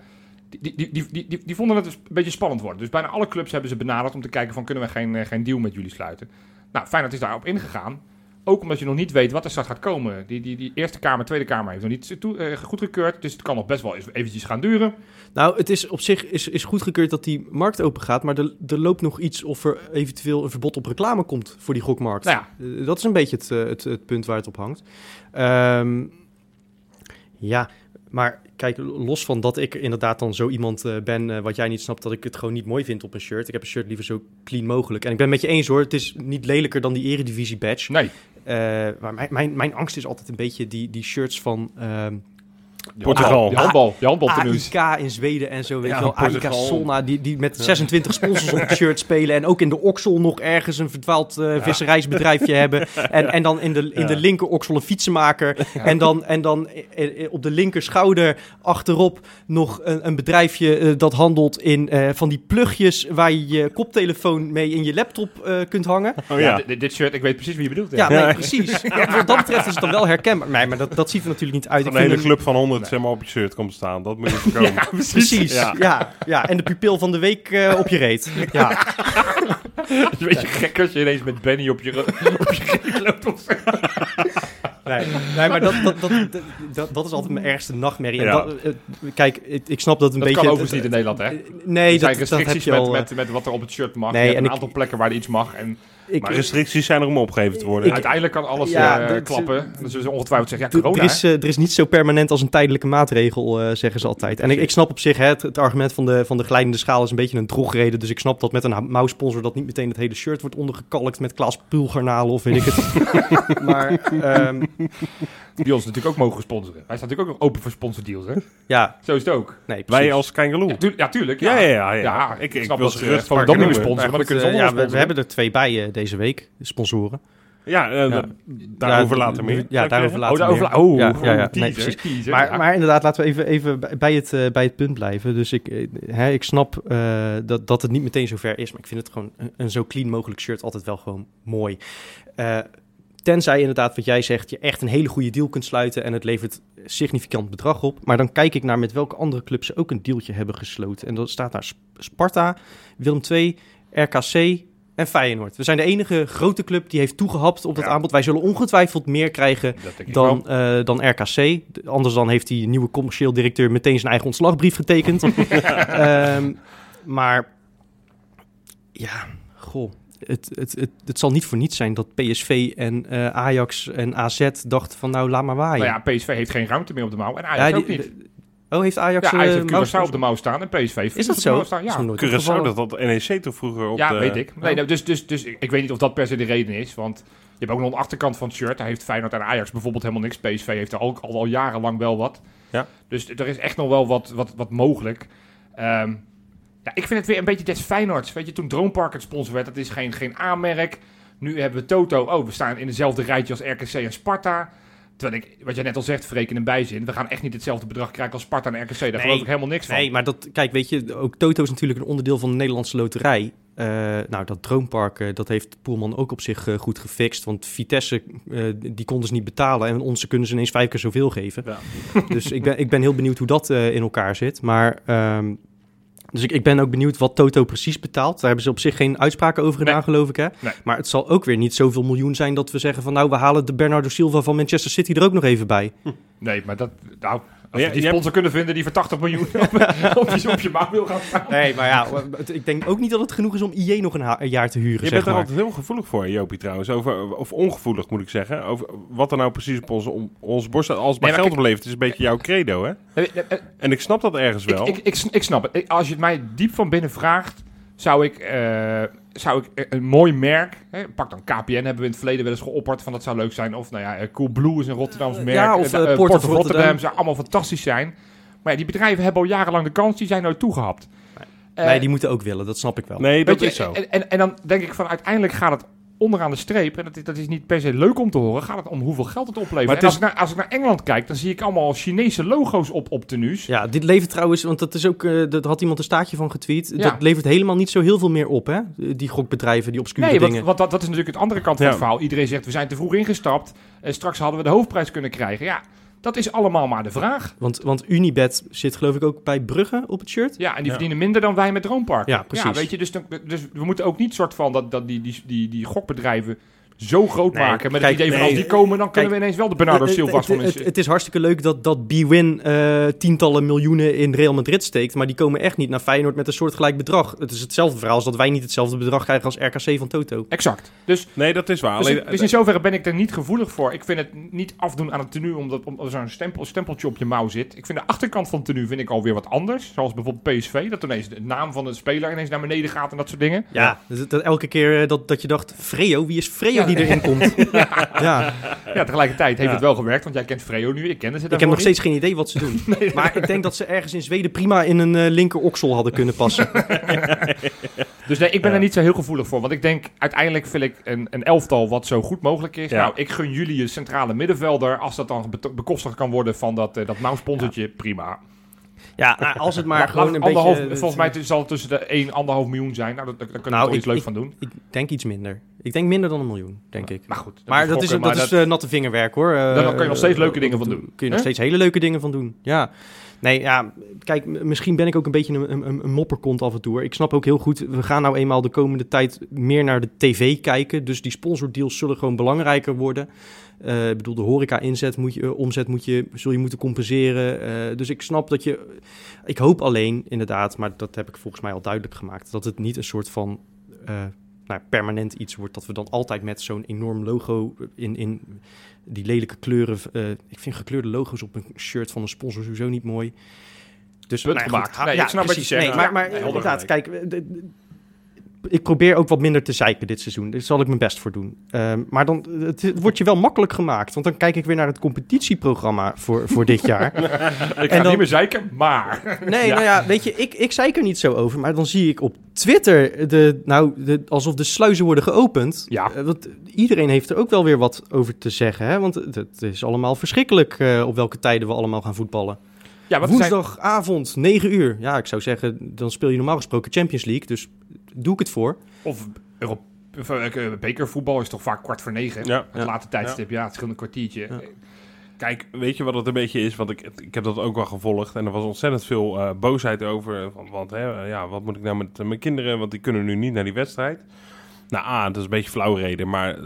die, die, die, die, die, vonden het een beetje spannend worden. Dus bijna alle clubs hebben ze benaderd om te kijken van... kunnen we geen, eh, geen deal met jullie sluiten? Nou, Feyenoord is daarop ingegaan. Ook omdat je nog niet weet wat er straks gaat komen. Die, die, die Eerste Kamer, Tweede Kamer heeft nog niet toe, eh, goedgekeurd. Dus het kan nog best wel eventjes gaan duren. Nou, het is op zich is, is goedgekeurd dat die markt open gaat, maar er, er loopt nog iets of er eventueel een verbod op reclame komt voor die gokmarkt. Nou Eh, dat is een beetje het, eh, het, het punt waar het op hangt. Ehm, ja, Maar kijk, los van dat ik inderdaad dan zo iemand eh, ben, wat jij niet snapt, dat ik het gewoon niet mooi vind op een shirt. Ik heb een shirt liever zo clean mogelijk. En ik ben het met je eens hoor, het is niet lelijker dan die eredivisie badge. Nee. Eh, maar mijn, mijn, mijn angst is altijd een beetje die, die shirts van ehm Portugal. Die handbal, die handbaltenues. AIK in Zweden en zo, weet Ja, je wel. AIK. Solna, die, die met 26 sponsors op het shirt spelen. En ook in de oksel nog ergens een verdwaald eh, visserijsbedrijfje hebben. [LAUGHS] En, en dan in de, in de linker oksel een fietsenmaker. En dan, en dan eh, eh, op de linker schouder achterop nog een, een bedrijfje dat handelt in eh, van die plugjes... waar je je koptelefoon mee in je laptop eh, kunt hangen. Oh Ja, ja. dit, shirt, ik weet precies wie je bedoelt. Ja, Ja. nee, precies. Wat dat betreft is het dan wel herkenbaar. Nee, maar dat, dat ziet er natuurlijk niet uit. Een Ik vind hele een- club van 100 zeg maar, op je shirt komt staan. Dat moet je [LAUGHS] voorkomen. Precies, ja. Ja. ja. En de pupil van de week eh, op je reet. Ja. [LAUGHS] Het is een beetje gek als je ineens met Benny op je, op je reet loopt. of. [LAUGHS] Nee, nee maar dat, dat, dat, dat, dat is altijd mijn ergste nachtmerrie. En Ja. dat, eh, kijk, ik, ik snap dat een Dat beetje... kan overigens niet in Nederland, hè? Eh, Er Nee, zijn dat, dat heb restricties je met, al... eh, met, met wat er op het shirt mag. Nee, je hebt en een ik- aantal plekken waar er iets mag. En ik, Maar restricties zijn er om opgegeven te worden. Ik- uiteindelijk kan alles Ja, eh, klappen. Zullen ze ongetwijfeld zeggen, ja, corona. er, is, eh, er is niet zo permanent als een tijdelijke maatregel, eh, zeggen ze altijd. En ik, ik snap op zich, hè, het, het argument van de, van de glijdende schaal is een beetje een drogreden. Dus ik snap dat met een mouwsponsor dat niet meteen het hele shirt wordt ondergekalkt met Klaas Pulgarnalen of weet ik het. [LAUGHS] maar ehm, Die ons natuurlijk ook mogen sponsoren. Wij staan natuurlijk ook nog open voor sponsordeals, hè? ja, Zo is het ook. nee, precies. Wij als Kangaloo. Ja, tuurlijk. Ja, tuurlijk, Ja, ja, ja. ja. Ja, ik, ik snap wil dat ze ze gerust van noemen. sponsoren, maar Eh, ja, we, hebben er twee bij eh, deze week, sponsoren. Ja, eh, Ja. d- daarover Ja, later meer. Ja, daarover later Oh, daarover meer. oh, ja, oh, ja, ja. Nee, precies. teaser, Maar, ja. maar inderdaad, laten we even, even bij, het, eh, bij het punt blijven. Dus ik, eh, hè, ik snap eh, dat, dat het niet meteen zover is, maar ik vind het gewoon een, een zo clean mogelijk shirt altijd wel gewoon mooi. Tenzij inderdaad, wat jij zegt, je echt een hele goede deal kunt sluiten en het levert significant bedrag op. Maar dan kijk ik naar met welke andere clubs ze ook een dealtje hebben gesloten. En dat staat daar Sp- Sparta, Willem II, RKC en Feyenoord. We zijn de enige grote club die heeft toegehapt op dat Ja. aanbod. Wij zullen ongetwijfeld meer krijgen dan, eh, dan RKC. Anders dan heeft die nieuwe commercieel directeur meteen zijn eigen ontslagbrief getekend. [LAUGHS] Ehm, maar ja, goh. Het, het, het, het zal niet voor niets zijn dat PSV en eh, Ajax en AZ dachten van nou, laat maar waaien. Nou ja, PSV heeft geen ruimte meer op de mouw. En Ajax Ja, ook niet. Oh, heeft Ajax... Ja, Ajax eh, heeft? Curaçao op de mouw staan en PSV heeft Is dat op de zo? mouw staan. Is Ja, nooit Curaçao, opgevallen. dat had NEC toch vroeger op ja de... weet ik. Nee, nou, dus, dus, dus ik weet niet of dat per se de reden is. Want je hebt ook nog een achterkant van het shirt. Daar heeft Feyenoord en Ajax bijvoorbeeld helemaal niks. PSV heeft er ook al, al jarenlang wel wat. Ja. Dus er is echt nog wel wat, wat, wat mogelijk. Ehm, ja, ik vind het weer een beetje des Feyenoords. Weet je, toen Droompark het sponsor werd, dat is geen, geen aanmerk. Nu hebben we Toto. Oh, we staan in dezelfde rijtje als RKC en Sparta. Terwijl ik, wat jij net al zegt, verreken een bijzin. We gaan echt niet hetzelfde bedrag krijgen als Sparta en RKC. Daar geloof ik helemaal niks van. Nee, maar dat, kijk, weet je, ook Toto is natuurlijk een onderdeel van de Nederlandse loterij. Eh, nou, dat Droompark, eh, dat heeft Poelman ook op zich eh, goed gefixt. Want Vitesse, die konden ze niet betalen. En onze kunnen ze ineens vijf keer zoveel geven. Ja. Dus ik ben, ik ben heel benieuwd hoe dat in elkaar zit. Maar, ehm, dus ik, ik ben ook benieuwd wat Toto precies betaalt. Daar hebben ze op zich geen uitspraken over gedaan, Nee. geloof ik. Hè? Nee. Maar het zal ook weer niet zoveel miljoen zijn dat we zeggen van... nou, we halen de Bernardo Silva van Manchester City er ook nog even bij. Nee, maar dat, nou, Ja, die sponsor kunnen vinden die voor 80 miljoen op, [LAUGHS] op, je, op je mouw wil gaan staan. Nee, maar ja, ik denk ook niet dat het genoeg is om IE nog een, jaar te huren, Je zeg bent er altijd heel gevoelig voor, Jopie, trouwens. Over, of ongevoelig, moet ik zeggen. Over wat er nou precies op onze, om, onze borst staat. Als het Nee, maar geld beleeft, is een beetje jouw credo, hè? Eh, En ik snap dat ergens wel. Ik, ik, ik, ik snap het. Als je het mij diep van binnen vraagt, zou ik, eh, zou ik eh, een mooi merk, hè, pak dan KPN, hebben we in het verleden wel eens geopperd van dat zou leuk zijn. Of nou ja, eh, Cool Blue is een Rotterdams merk. ja, of, Port of Rotterdam Rotterdam. zou allemaal fantastisch zijn. Maar ja, die bedrijven hebben al jarenlang de kans, die zijn nooit toegehapt. Eh, nee, die moeten ook willen, dat snap ik wel. nee, dat is zo. En, en, en dan denk ik van uiteindelijk gaat het onderaan de streep, en dat is, dat is niet per se leuk om te horen, gaat het om hoeveel geld het oplevert. Maar het en is- als, ik naar, als ik naar Engeland kijk, dan zie ik allemaal Chinese logo's op, op tenues. Ja, dit levert trouwens, want dat is ook, eh dat had iemand een staartje van getweet. Ja. Dat levert helemaal niet zo heel veel meer op, hè? Die gokbedrijven, die obscure Nee, want, dingen. want dat, dat is natuurlijk het andere kant van Ja. het verhaal. Iedereen zegt, we zijn te vroeg ingestapt. En straks hadden we de hoofdprijs kunnen krijgen. Ja, dat is allemaal maar de vraag. Want, want Unibet zit geloof ik ook bij Brugge op het shirt. Ja, en die Ja. verdienen minder dan wij met Droompark. Ja, precies. weet je, dus, dan- dus we moeten ook niet soort van dat, dat die, die, die, die gokbedrijven zo groot Nee, maken met kijk, het idee van nee. als die komen, dan kunnen Kijk, we ineens wel de Bernardo Silva's van het, het, het is hartstikke leuk dat, dat B-Win eh, tientallen miljoenen in Real Madrid steekt. Maar die komen echt niet naar Feyenoord met een soortgelijk bedrag. Het is hetzelfde verhaal als dat wij niet hetzelfde bedrag krijgen als RKC van Toto. Exact. Dus, Nee, dat is waar. dus, Alleen, dus in zoverre ben ik er niet gevoelig voor. Ik vind het niet afdoen aan het tenue omdat, omdat er zo'n stempel, stempeltje op je mouw zit. Ik vind de achterkant van het tenue vind ik alweer wat anders. Zoals bijvoorbeeld PSV, dat ineens de naam van de speler ineens naar beneden gaat en dat soort dingen. Ja, dus dat, elke keer eh, dat, dat je dacht, Freo, wie is Freo Ja. die erin komt? [LAUGHS] ja, Ja, tegelijkertijd heeft Ja. het wel gewerkt, want jij kent Freo nu, ik kende ze ik heb nog niet. steeds geen idee wat ze doen. [LAUGHS] Maar ik denk dat ze ergens in Zweden prima in een eh, linker oksel hadden kunnen passen. [LAUGHS] Dus nee, ik ben Ja. er niet zo heel gevoelig voor. Want ik denk, uiteindelijk wil ik een, een elftal wat zo goed mogelijk is. Ja. Nou, ik gun jullie een centrale middenvelder. Als dat dan be- bekostigd kan worden van dat, uh, dat prima. Ja, nou, als het [LAUGHS] maar gewoon een beetje... eh, Volgens mij zal het tussen de 1 en 1,5 miljoen zijn. Nou, daar daar kunnen we Nou, toch iets leuk van doen. Ik denk iets minder. Ik denk minder dan een miljoen, denk ik. Maar goed. Maar dat is, dat is eh, natte vingerwerk hoor. Eh, Dan kan je nog steeds leuke eh, dingen van Kun doen. je nog steeds hele leuke dingen van doen. Ja. Nee, ja, kijk, misschien ben ik ook een beetje een, een, een mopperkont af en toe. Ik snap ook heel goed, we gaan nou eenmaal de komende tijd meer naar de tv kijken. Dus die sponsordeals zullen gewoon belangrijker worden. Eh, ik bedoel, de horeca-inzet moet je, eh, omzet moet je, zul je moeten compenseren. Eh, dus ik snap dat je... Ik hoop alleen, inderdaad, maar dat heb ik volgens mij al duidelijk gemaakt... dat het niet een soort van... nou, permanent iets wordt. Dat we dan altijd met zo'n enorm logo in, in die lelijke kleuren. ik vind gekleurde logo's op een shirt van een sponsor sowieso niet mooi. Dus Punt nou ja, gemaakt. Nee, ik snap wat je precies. zegt. Nee, maar, Ja, maar nee, inderdaad, kijk. de- de- ik probeer ook wat minder te zeiken dit seizoen. Daar zal ik mijn best voor doen. Ehm, maar dan het, het wordt je wel makkelijk gemaakt. Want dan kijk ik weer naar het competitieprogramma voor, voor dit jaar. [LAUGHS] Ik ga dan- niet meer zeiken, maar... Nee, Ja. nou ja, weet je, ik, ik zei er niet zo over. Maar dan zie ik op Twitter de, nou, de, alsof de sluizen worden geopend. Ja. Eh, want iedereen heeft er ook wel weer wat over te zeggen. Hè? Want het, is allemaal verschrikkelijk eh, op welke tijden we allemaal gaan voetballen. Ja, er zijn- Woensdagavond, 9 uur. Ja, ik zou zeggen, dan speel je normaal gesproken Champions League. Dus doe ik het voor. Of of, eh, bekervoetbal is toch vaak kwart voor negen. Ja, Het ja, late tijdstip, ja, het scheelt een kwartiertje. Ja. Kijk, weet je wat het een beetje is? Want ik, ik heb dat ook wel gevolgd. En er was ontzettend veel eh, boosheid over. Want, want hè, ja, wat moet ik nou met eh, mijn kinderen? Want die kunnen nu niet naar die wedstrijd. Nou, A, dat is een beetje flauw reden. Maar eh,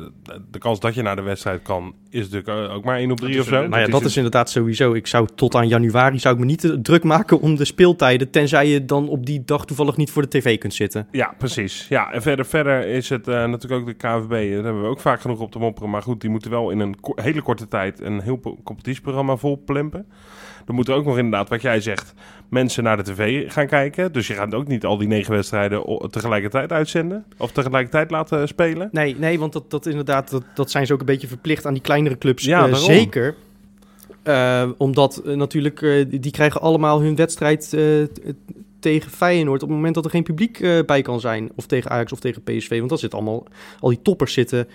de kans dat je naar de wedstrijd kan, is natuurlijk eh, ook maar 1 op 3 Dat of zo. Nou ja, dat is inderdaad sowieso. Ik zou tot aan januari zou ik me niet te druk maken om de speeltijden. Tenzij je dan op die dag toevallig niet voor de tv kunt zitten. Ja, precies. Ja, en verder, verder is het eh, natuurlijk ook de KVB. Daar hebben we ook vaak genoeg op te mopperen. Maar goed, die moeten wel in een ko- hele korte tijd een heel competitieprogramma vol plempen. Dan moeten ook nog inderdaad, wat jij zegt, mensen naar de tv gaan kijken. Dus je gaat ook niet al die negen wedstrijden tegelijkertijd uitzenden. Of tegelijkertijd laten spelen. Nee, nee want dat, dat inderdaad, dat, dat zijn ze ook een beetje verplicht aan die kleinere clubs. Ja, eh, zeker. Eh, omdat eh, natuurlijk, die, krijgen allemaal hun wedstrijd tegen Feyenoord op het moment dat er geen publiek bij kan zijn. Of tegen Ajax of tegen PSV. Want dat zit allemaal, al die toppers zitten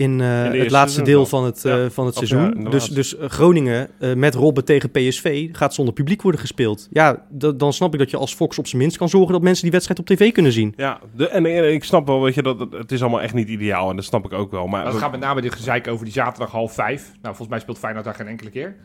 in, eh, het laatste deel van het, eh, Ja. van het ja, seizoen. dus dus eh, Groningen eh, met Robben tegen PSV gaat zonder publiek worden gespeeld. Ja, d- dan snap ik dat je als Fox op zijn minst kan zorgen dat mensen die wedstrijd op tv kunnen zien. Ja, de, en, en ik snap wel, weet je, dat het, het is allemaal echt niet ideaal. En dat snap ik ook wel. Maar het gaat met name dit gezeik over die zaterdag half vijf. Nou, volgens mij speelt Feyenoord daar geen enkele keer.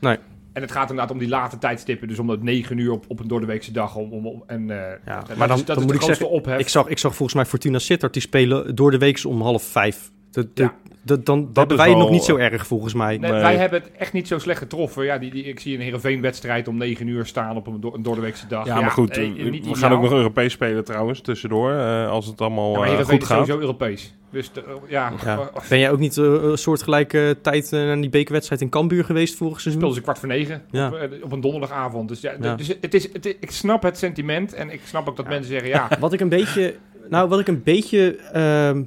Nee. En het gaat inderdaad om die late tijdstippen. Dus om dat negen uur op, op een doordeweekse dag. Om, om, om- en, eh, dat maar dan- is, dat dan is moet de ik zeggen, ophef. Ik zag, ik zag volgens mij Fortuna Sittard, die spelen door de week om half vijf. Dat, dat, Ja. dat, dan, dat is hebben wij het nog wel- niet zo erg, volgens mij. Nee, Nee. Wij hebben het echt niet zo slecht getroffen. Ja, die, die, ik zie een Heerenveen-wedstrijd om 9 uur staan op een, door, een doordeweekse dag. ja, maar goed, eh, eh, we gaan ook nog Europees spelen trouwens, tussendoor. eh, als het allemaal Ja, maar eh, Heerenveen goed is gaat. sowieso Europees. Dus de- ja, Ja. eh, Ben jij ook niet eh, een soortgelijke tijd eh, naar die bekerwedstrijd in Cambuur geweest vorig seizoen? speelden ze kwart voor negen Ja. op, eh, op een donderdagavond. Dus, ja, Ja. dus het is, het is- ik snap het sentiment en ik snap ook dat mensen zeggen, ja, Wat ik een beetje, nou, wat ik een beetje ehm,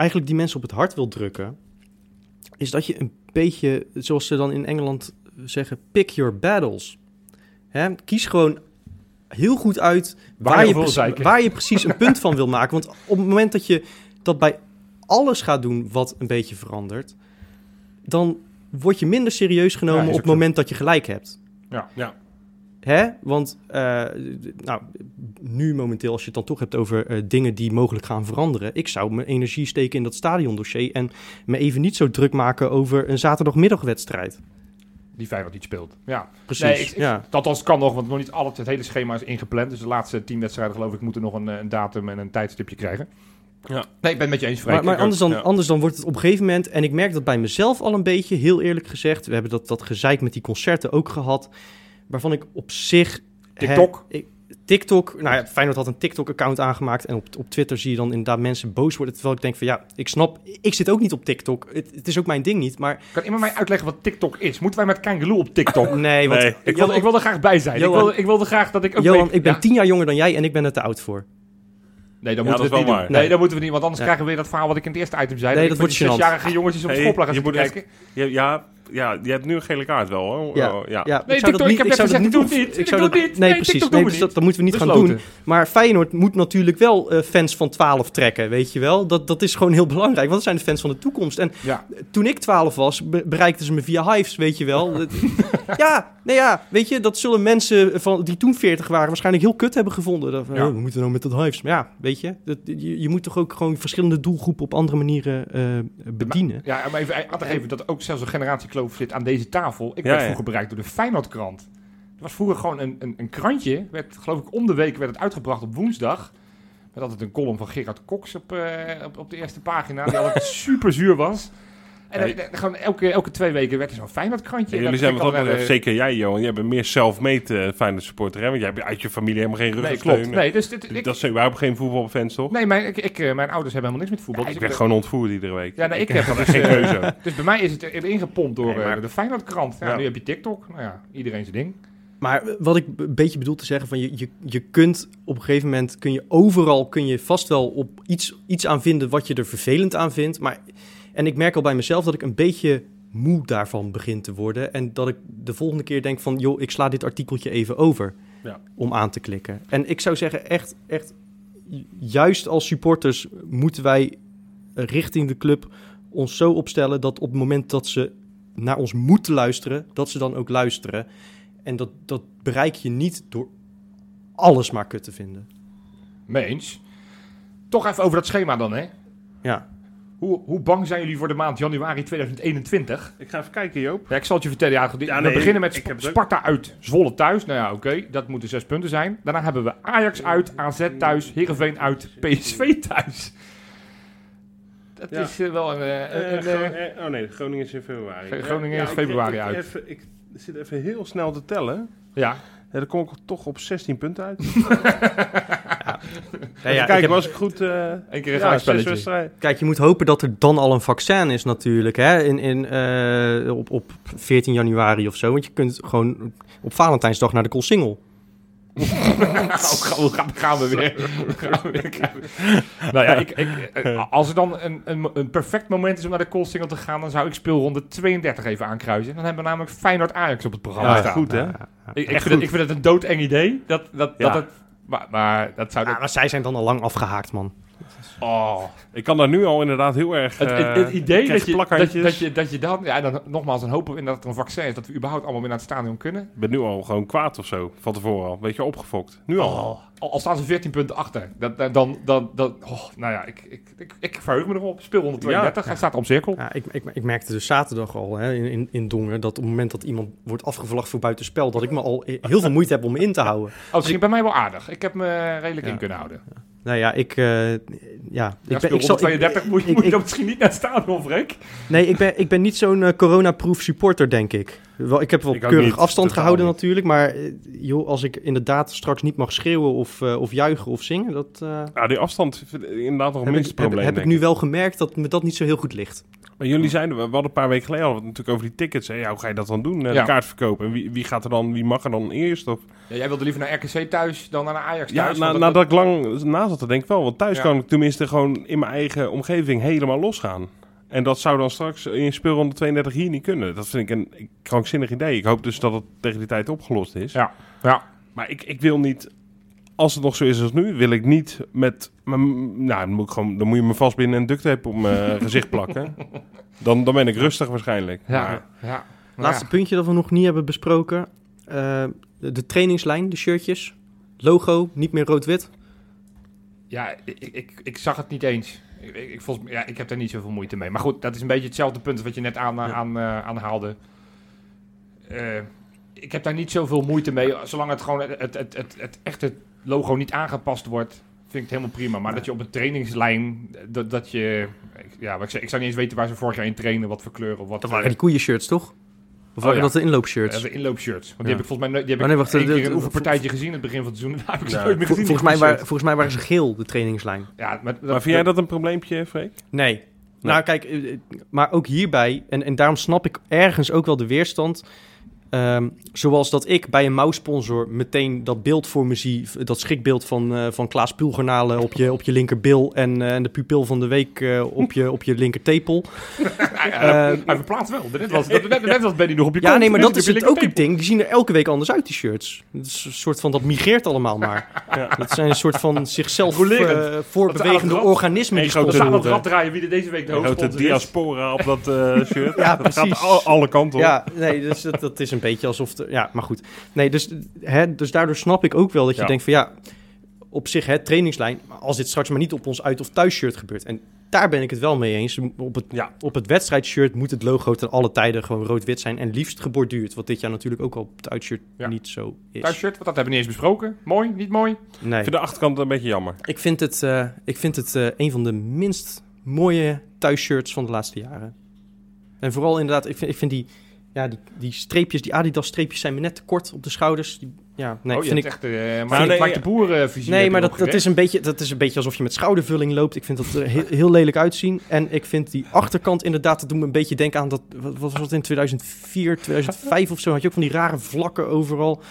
eigenlijk die mensen op het hart wil drukken, is dat je een beetje, zoals ze dan in Engeland zeggen, pick your battles. Hè? Kies gewoon heel goed uit Waar waar, je waar je precies een punt van wil [LAUGHS] maken. Want op het moment dat je dat bij alles gaat doen wat een beetje verandert, dan word je minder serieus genomen op het moment dat je gelijk hebt. ja. Ja. Hè? Want eh, nou, nu momenteel, als je het dan toch hebt over eh, dingen die mogelijk gaan veranderen. Ik zou mijn energie steken in dat stadiondossier en me even niet zo druk maken over een zaterdagmiddagwedstrijd. die Feyenoord niet speelt. Ja. Precies. Nee, ik, ik, ja. Althans, kan nog, want nog niet altijd het hele schema is ingepland. Dus de laatste tien wedstrijden, geloof ik, moeten nog een, eh, een datum en een tijdstipje krijgen. Ja. Nee, ik ben het met je eens, Freek. Maar, maar anders, dan, ja. anders dan wordt het op een gegeven moment... en ik merk dat bij mezelf al een beetje, heel eerlijk gezegd... we hebben dat, dat gezeik met die concerten ook gehad... waarvan ik op zich... TikTok? ik- TikTok, nou ja, Feyenoord had een TikTok-account aangemaakt... en op, op Twitter zie je dan inderdaad mensen boos worden... terwijl ik denk van ja, ik snap, ik zit ook niet op TikTok. Het, het is ook mijn ding niet, maar Kan iemand mij uitleggen wat TikTok is? Moeten wij met Kangaloo op TikTok? [LAUGHS] nee, want... Nee. Ik wilde, ik wilde er graag bij zijn. Johan- ik, wilde, ik wilde graag dat ik ook Johan, ik ben Ja? tien jaar jonger dan jij en ik ben er te oud voor. Nee, dan Ja, moeten we dat het is niet doen. waar. Nee, dat moeten we niet, want anders Ja. krijgen we weer dat verhaal wat ik in het eerste item zei. Nee, dat wordt gênant. zesjarige jongetjes op de Hey, je moet kijken. Ja, ja, je hebt nu een gele kaart wel, hoor. Ja, Oh, ja. Ja, Nee, ik zou TikTok, dat ik heb zou gezegd, dat ik doe het niet. ik zou dat- niet. Nee, Nee, precies. Nee, dus dat, moeten we niet gaan doen. Maar Feyenoord moet natuurlijk wel eh, fans van 12 trekken, weet je wel. Dat, dat is gewoon heel belangrijk, want dat zijn de fans van de toekomst. En Ja. toen ik 12 was, be- bereikten ze me via Hives, weet je wel. [LAUGHS] Ja, nee ja, weet je, dat zullen mensen van, die toen 40 waren waarschijnlijk heel kut hebben gevonden. Dat, Ja. oh, we moeten nou met dat Hives. Maar ja, weet je, dat, je, je moet toch ook gewoon verschillende doelgroepen op andere manieren eh, bedienen. Ja, maar even aan te geven dat er ook zelfs een generatiekloof zit aan deze tafel. Ik Ja, werd ja. vroeger bereikt door de Feyenoordkrant. Er was vroeger gewoon een, een, een krantje. Werd, geloof ik, om de week werd het uitgebracht op woensdag. Met altijd een column van Gerard Cox op, eh, op, op de eerste pagina. Die altijd [LAUGHS] super zuur was. En Hey. dan- elke, elke twee weken werd er zo'n Feyenoord-krantje. En En jullie zijn wat naar de- zeker jij, Johan. Jij bent meer self-made uh, Feyenoord supporter, hè? Want jij hebt uit je familie helemaal geen Nee, ruggensteun. klopt. Nee, dus dit, ik, Dat zijn überhaupt geen voetbalfans, toch? nee mijn, ik, ik, eh, mijn ouders hebben helemaal niks met voetbal. Ja, dus ik heb- gewoon ontvoerd iedere week. Ja, nee, ik heb dus, geen eh, keuze. [LAUGHS] Dus bij mij is het erin gepompt door Nee, maar- eh, de Feyenoordkrant. Ja, Ja. Nu heb je TikTok. Nou ja, iedereen zijn ding. Maar wat ik een beetje bedoel te zeggen, van je, je, je kunt op een gegeven moment, kun je overal, kun je vast wel op iets, iets aan vinden wat je er vervelend aan vindt. Maar, en ik merk al bij mezelf dat ik een beetje moe daarvan begin te worden. En dat ik de volgende keer denk van, joh, ik sla dit artikeltje even over Ja. om aan te klikken. En ik zou zeggen, echt, echt, ju- juist als supporters moeten wij richting de club ons zo opstellen dat op het moment dat ze naar ons moeten luisteren, dat ze dan ook luisteren. En dat, dat bereik je niet door alles maar kut te vinden. Mee eens. Toch even over dat schema dan, hè. Ja. Hoe, hoe bang zijn jullie voor de maand januari 2021? Ik ga even kijken, Joop. Ja, ik zal het je vertellen. Ja, we nee, beginnen met Sp-. Sparta uit, Zwolle thuis. Nou ja, oké, dat moeten zes punten zijn. Daarna hebben we Ajax uit, AZ thuis, Heerenveen uit, PSV thuis. Dat is eh, wel een... eh, een, eh, oh nee, Groningen is in februari. Gro- Groningen is februari ik- uit. Even, ik zit even heel snel te tellen. ja, Ja, dan kom ik toch op 16 punten uit. [LAUGHS] Ja, ja, Kijk, heb- was ik goed... eh Eén keer een ja, gelijkspelletje. wedstrijden. Kijk, je moet hopen dat er dan al een vaccin is natuurlijk, hè? In, in, eh, op, op 14 januari of zo. Want je kunt gewoon op Valentijnsdag naar de Koolsingel. [LAUGHS] Oh, ga- hoe gaan, we weer? Gaan we weer nou ja, ik, ik, eh, als er dan een, een, een perfect moment is om naar de Koolsingel te gaan, dan zou ik speelronde 32 even aankruisen. Dan hebben we namelijk Feyenoord Ajax op het programma Ja, staan. goed, hè? Ja, Ik, ik, vind het, ik vind het een doodeng idee. Dat, dat, Ja. dat het, maar, maar dat zou... Ja, Dat, maar zij zijn dan al lang afgehaakt, man. Oh. Ik kan daar nu al inderdaad heel erg... het, het, eh, het ik idee dat je, dat, dat, je, dat je dan... Ja, dan nogmaals, dan hopen we inderdaad dat er een vaccin is. Dat we überhaupt allemaal weer naar het stadion kunnen. Ik ben nu al gewoon kwaad of zo. Van tevoren al. Weet je, opgefokt. Nu al. Oh, al, al staan ze 14 punten achter. Dat, dat- dan, dan, dan, oh, nou ja, ik, ik, ik, ik verheug me erop. Speelronde 32, hij staat omcirkeld. Ja, ik, ik, ik merkte dus zaterdag al hè, in, in, in Dongen dat op het moment dat iemand wordt afgevlacht voor buitenspel, dat ik me al heel veel moeite heb om me in te houden. Oh, het ging bij mij wel aardig. Ik heb me redelijk Ja. in kunnen houden. Nou ja, ik, eh, ja, Ja, ik, ben, ik, zal, 32 moet, je- ik- moet je ik- dan misschien niet naar het stadion, Freek. nee, ik ben, ik ben niet zo'n eh, coronaproof supporter, denk ik. Wel, ik heb wel Ik keurig afstand gehouden niet. natuurlijk, maar eh, joh, als ik inderdaad straks niet mag schreeuwen of, eh, of juichen of zingen, dat eh, Ja, die afstand is inderdaad nog een minste heb, probleem. heb ik nu wel gemerkt dat me dat niet zo heel goed ligt. Maar jullie zeiden, we hadden een paar weken geleden hadden we natuurlijk over die tickets. Hè? Ja, hoe ga je dat dan doen? Ja. De kaart verkopen. En wie, wie gaat er dan, wie mag er dan eerst? Of... Ja, jij wilde liever naar RKC thuis dan naar Ajax Ja, thuis. na, want dat- nadat ik lang na zat, denk ik wel. Want thuis Ja. kan ik tenminste gewoon in mijn eigen omgeving helemaal losgaan. En dat zou dan straks in speelronde 32 hier niet kunnen. Dat vind ik een krankzinnig idee. Ik hoop dus dat het tegen die tijd opgelost is. Ja, ja. Maar ik, ik wil niet, als het nog zo is als nu, wil ik niet met... mijn- Nou, dan moet, ik gewoon, dan moet je me vastbinden en duct tape op mijn [LAUGHS] gezicht plakken. Dan, dan ben ik rustig waarschijnlijk. ja, Maar- ja. Laatste Ja. puntje dat we nog niet hebben besproken. eh, de, de trainingslijn, de shirtjes. Logo, niet meer rood-wit. Ja, ik, ik, ik zag het niet eens. Ik, ik, volgens, ja, ik heb daar niet zoveel moeite mee. Maar goed, dat is een beetje hetzelfde punt wat je net aan, Ja. aan, eh, aanhaalde. Eh, ik heb daar niet zoveel moite mee, zolang het gewoon het, het, het, het, het echte logo niet aangepast wordt vind ik het helemaal prima. Maar dat je op een trainingslijn, eh, dat, dat je... Ja, wat ik, zei, ik zou niet eens weten waar ze vorig jaar in trainen, wat voor kleur of wat. Dat waren die koeien-shirts, toch? Of waren ja. dat de inloopshirts? Eh, de inloopshirts. Want die Ja. heb ik volgens mij die heb Oh, nee, ik wacht, één de- keer de- een oefenpartijtje gezien in het begin van het seizoen. Daar heb ik Ja. nooit meer Vol- gezien. volgens, die mij waren, volgens mij waren ze geel, de trainingslijn. Ja, maar, Maar vind jij dat een probleempje, Freek? Nee. Nou, kijk, eh, eh, maar ook hierbij, en, en daarom snap ik ergens ook wel de weerstand. Ehm, zoals dat ik bij een mouwsponsor meteen dat beeld voor me zie, dat schrikbeeld van, eh van Klaas Pulgernalen op je, op je linkerbil en, eh, en de pupil van de week eh, op, je, op je linkertepel. hij, [LAUGHS] Eh, verplaatst wel. Net was, dat, net, net was Benny nog op je Ja, kont, nee, maar dat is het ook het linkertepel. ding. Die zien er elke week anders uit, die shirts. Het is een soort van, dat migreert allemaal maar. [LAUGHS] Dat zijn een soort van zichzelf Een organismen. Die grote We staan aan het rad draaien wie er deze week de Een hoofdsponsor is. diaspora op dat eh, shirt. Ja, dat gaat precies. al- alle kanten op. Ja, nee, dus dat, dat is een beetje alsof... De, ja, maar goed. Nee, dus, hè, dus daardoor snap ik ook wel dat je Ja. denkt van ja... Op zich, hè, trainingslijn, maar als dit straks maar niet op ons uit- of thuisshirt gebeurt. En daar ben ik het wel mee eens. Op het, Ja. op het wedstrijdshirt moet het logo ten alle tijden gewoon rood-wit zijn. En liefst geborduurd. Wat dit jaar natuurlijk ook al op het uitshirt Ja. niet zo is. Thuisshirt, want dat hebben we niet eens besproken. Mooi, niet mooi? Nee. Ik vind de achterkant een beetje jammer. Ik vind het, eh, ik vind het eh, een van de minst mooie thuisshirts van de laatste jaren. En vooral inderdaad, ik vind, ik vind die, ja, die, die streepjes, die Adidas-streepjes zijn me net te kort op de schouders. Die, ja, nee, oh, vind ik, echt uh, Mike, nee, de nee maar dat, dat, is een beetje, dat is een beetje alsof je met schoudervulling loopt. Ik vind dat er heel, heel lelijk uitzien. En ik vind die achterkant inderdaad, dat doet me een beetje denken aan dat, wat wat was het in 2004, 2005 of zo, had je ook van die rare vlakken overal.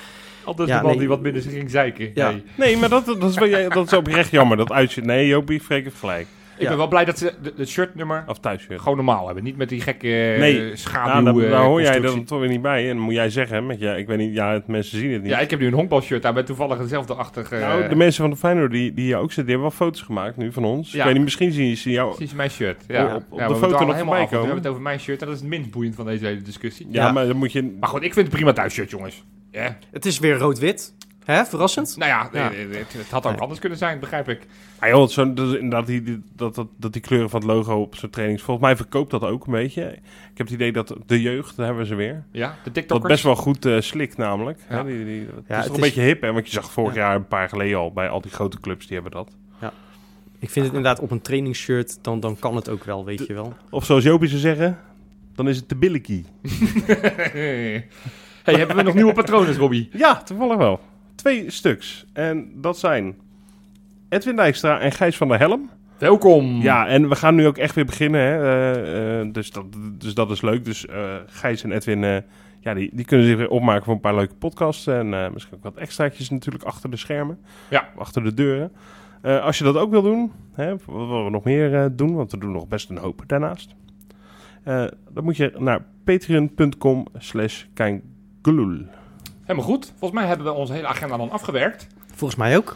Altijd Ja, de man nee. die wat minder zich ging zeiken. Ja. Nee. Nee, maar dat, dat, is, wel- jij- dat is oprecht jammer. Dat uitziet. Nee, Jopie, Freek gelijk. Ik Ja. ben wel blij dat ze de shirtnummer Of thuisshirt. gewoon normaal hebben. Niet met die gekke Nee. uh, schaduw Ja, daar, eh, daar hoor jij dan toch weer niet bij. En dan moet jij zeggen, met je, ik weet niet, ja, het, mensen zien het niet. Ja, ik heb nu een honkbalshirt daar met toevallig dezelfde achtige... nou, de mensen van de Feyenoord die, die hier ook zitten, die hebben wel foto's gemaakt nu van ons. Ja. Ik weet niet, misschien zien ze jou... Precies mijn shirt. Ja, Op- op ja, de foto nog voorbij want We komen. hebben het over mijn shirt en dat is het minst boeiend van deze hele discussie. Ja, Ja. maar dan moet je... Maar goed, ik vind het prima thuisshirt, jongens. Ja. Het is weer rood-wit. Hè, verrassend. Nou ja, Ja. eh, Het, het had ook anders kunnen zijn, begrijp ik. Ah, joh, zo, dat, is inderdaad, die, die- dat, dat, dat die kleuren van het logo op zo'n trainings... Volgens mij verkoopt dat ook een beetje. Ik heb het idee dat de jeugd, daar hebben we ze weer. Ja, de Dat TikTokkers. best wel goed eh slikt namelijk. Ja. Hè, die, die, het Ja, is toch een is- beetje hip, hè? Want je zag vorig Ja. jaar, een paar geleden al, bij al die grote clubs, die hebben dat. Ik vind het inderdaad op een trainingsshirt, dan, dan kan het ook wel, weet je wel. Of zoals Jopie zou zeggen, dan is het te billikie. [LAUGHS] hey, hebben we nog nieuwe patronen, Robbie? Ja, toevallig wel. Twee stuks. En dat zijn Edwin Dijkstra en Gijs van der Helm. Welkom. Ja, en we gaan nu ook echt weer beginnen. Hè? eh, eh, dus, dat, dus dat is leuk. Dus eh, Gijs en Edwin, ja, die, die kunnen zich weer opmaken voor een paar leuke podcasts. En misschien ook wat extraatjes natuurlijk achter de schermen. Ja. Achter de deuren. Als je dat ook wil doen, hè, wat willen we nog meer doen? Want we doen nog best een hoop daarnaast. Dan moet je naar patreon.com slash. Helemaal goed. Volgens mij hebben we onze hele agenda dan afgewerkt. Volgens mij ook.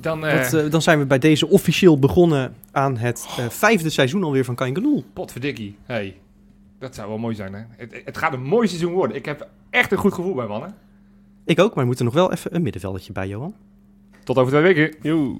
Dan, eh Dat, eh, dan zijn we bij deze officieel begonnen aan het eh, vijfde seizoen alweer van Kangeloel. potverdikkie. Hey, dat zou wel mooi zijn, hè? Het, het gaat een mooi seizoen worden. Ik heb echt een goed gevoel bij, mannen. Ik ook, maar we moeten nog wel even een middenveldetje bij, Johan. Tot over twee weken. Joe.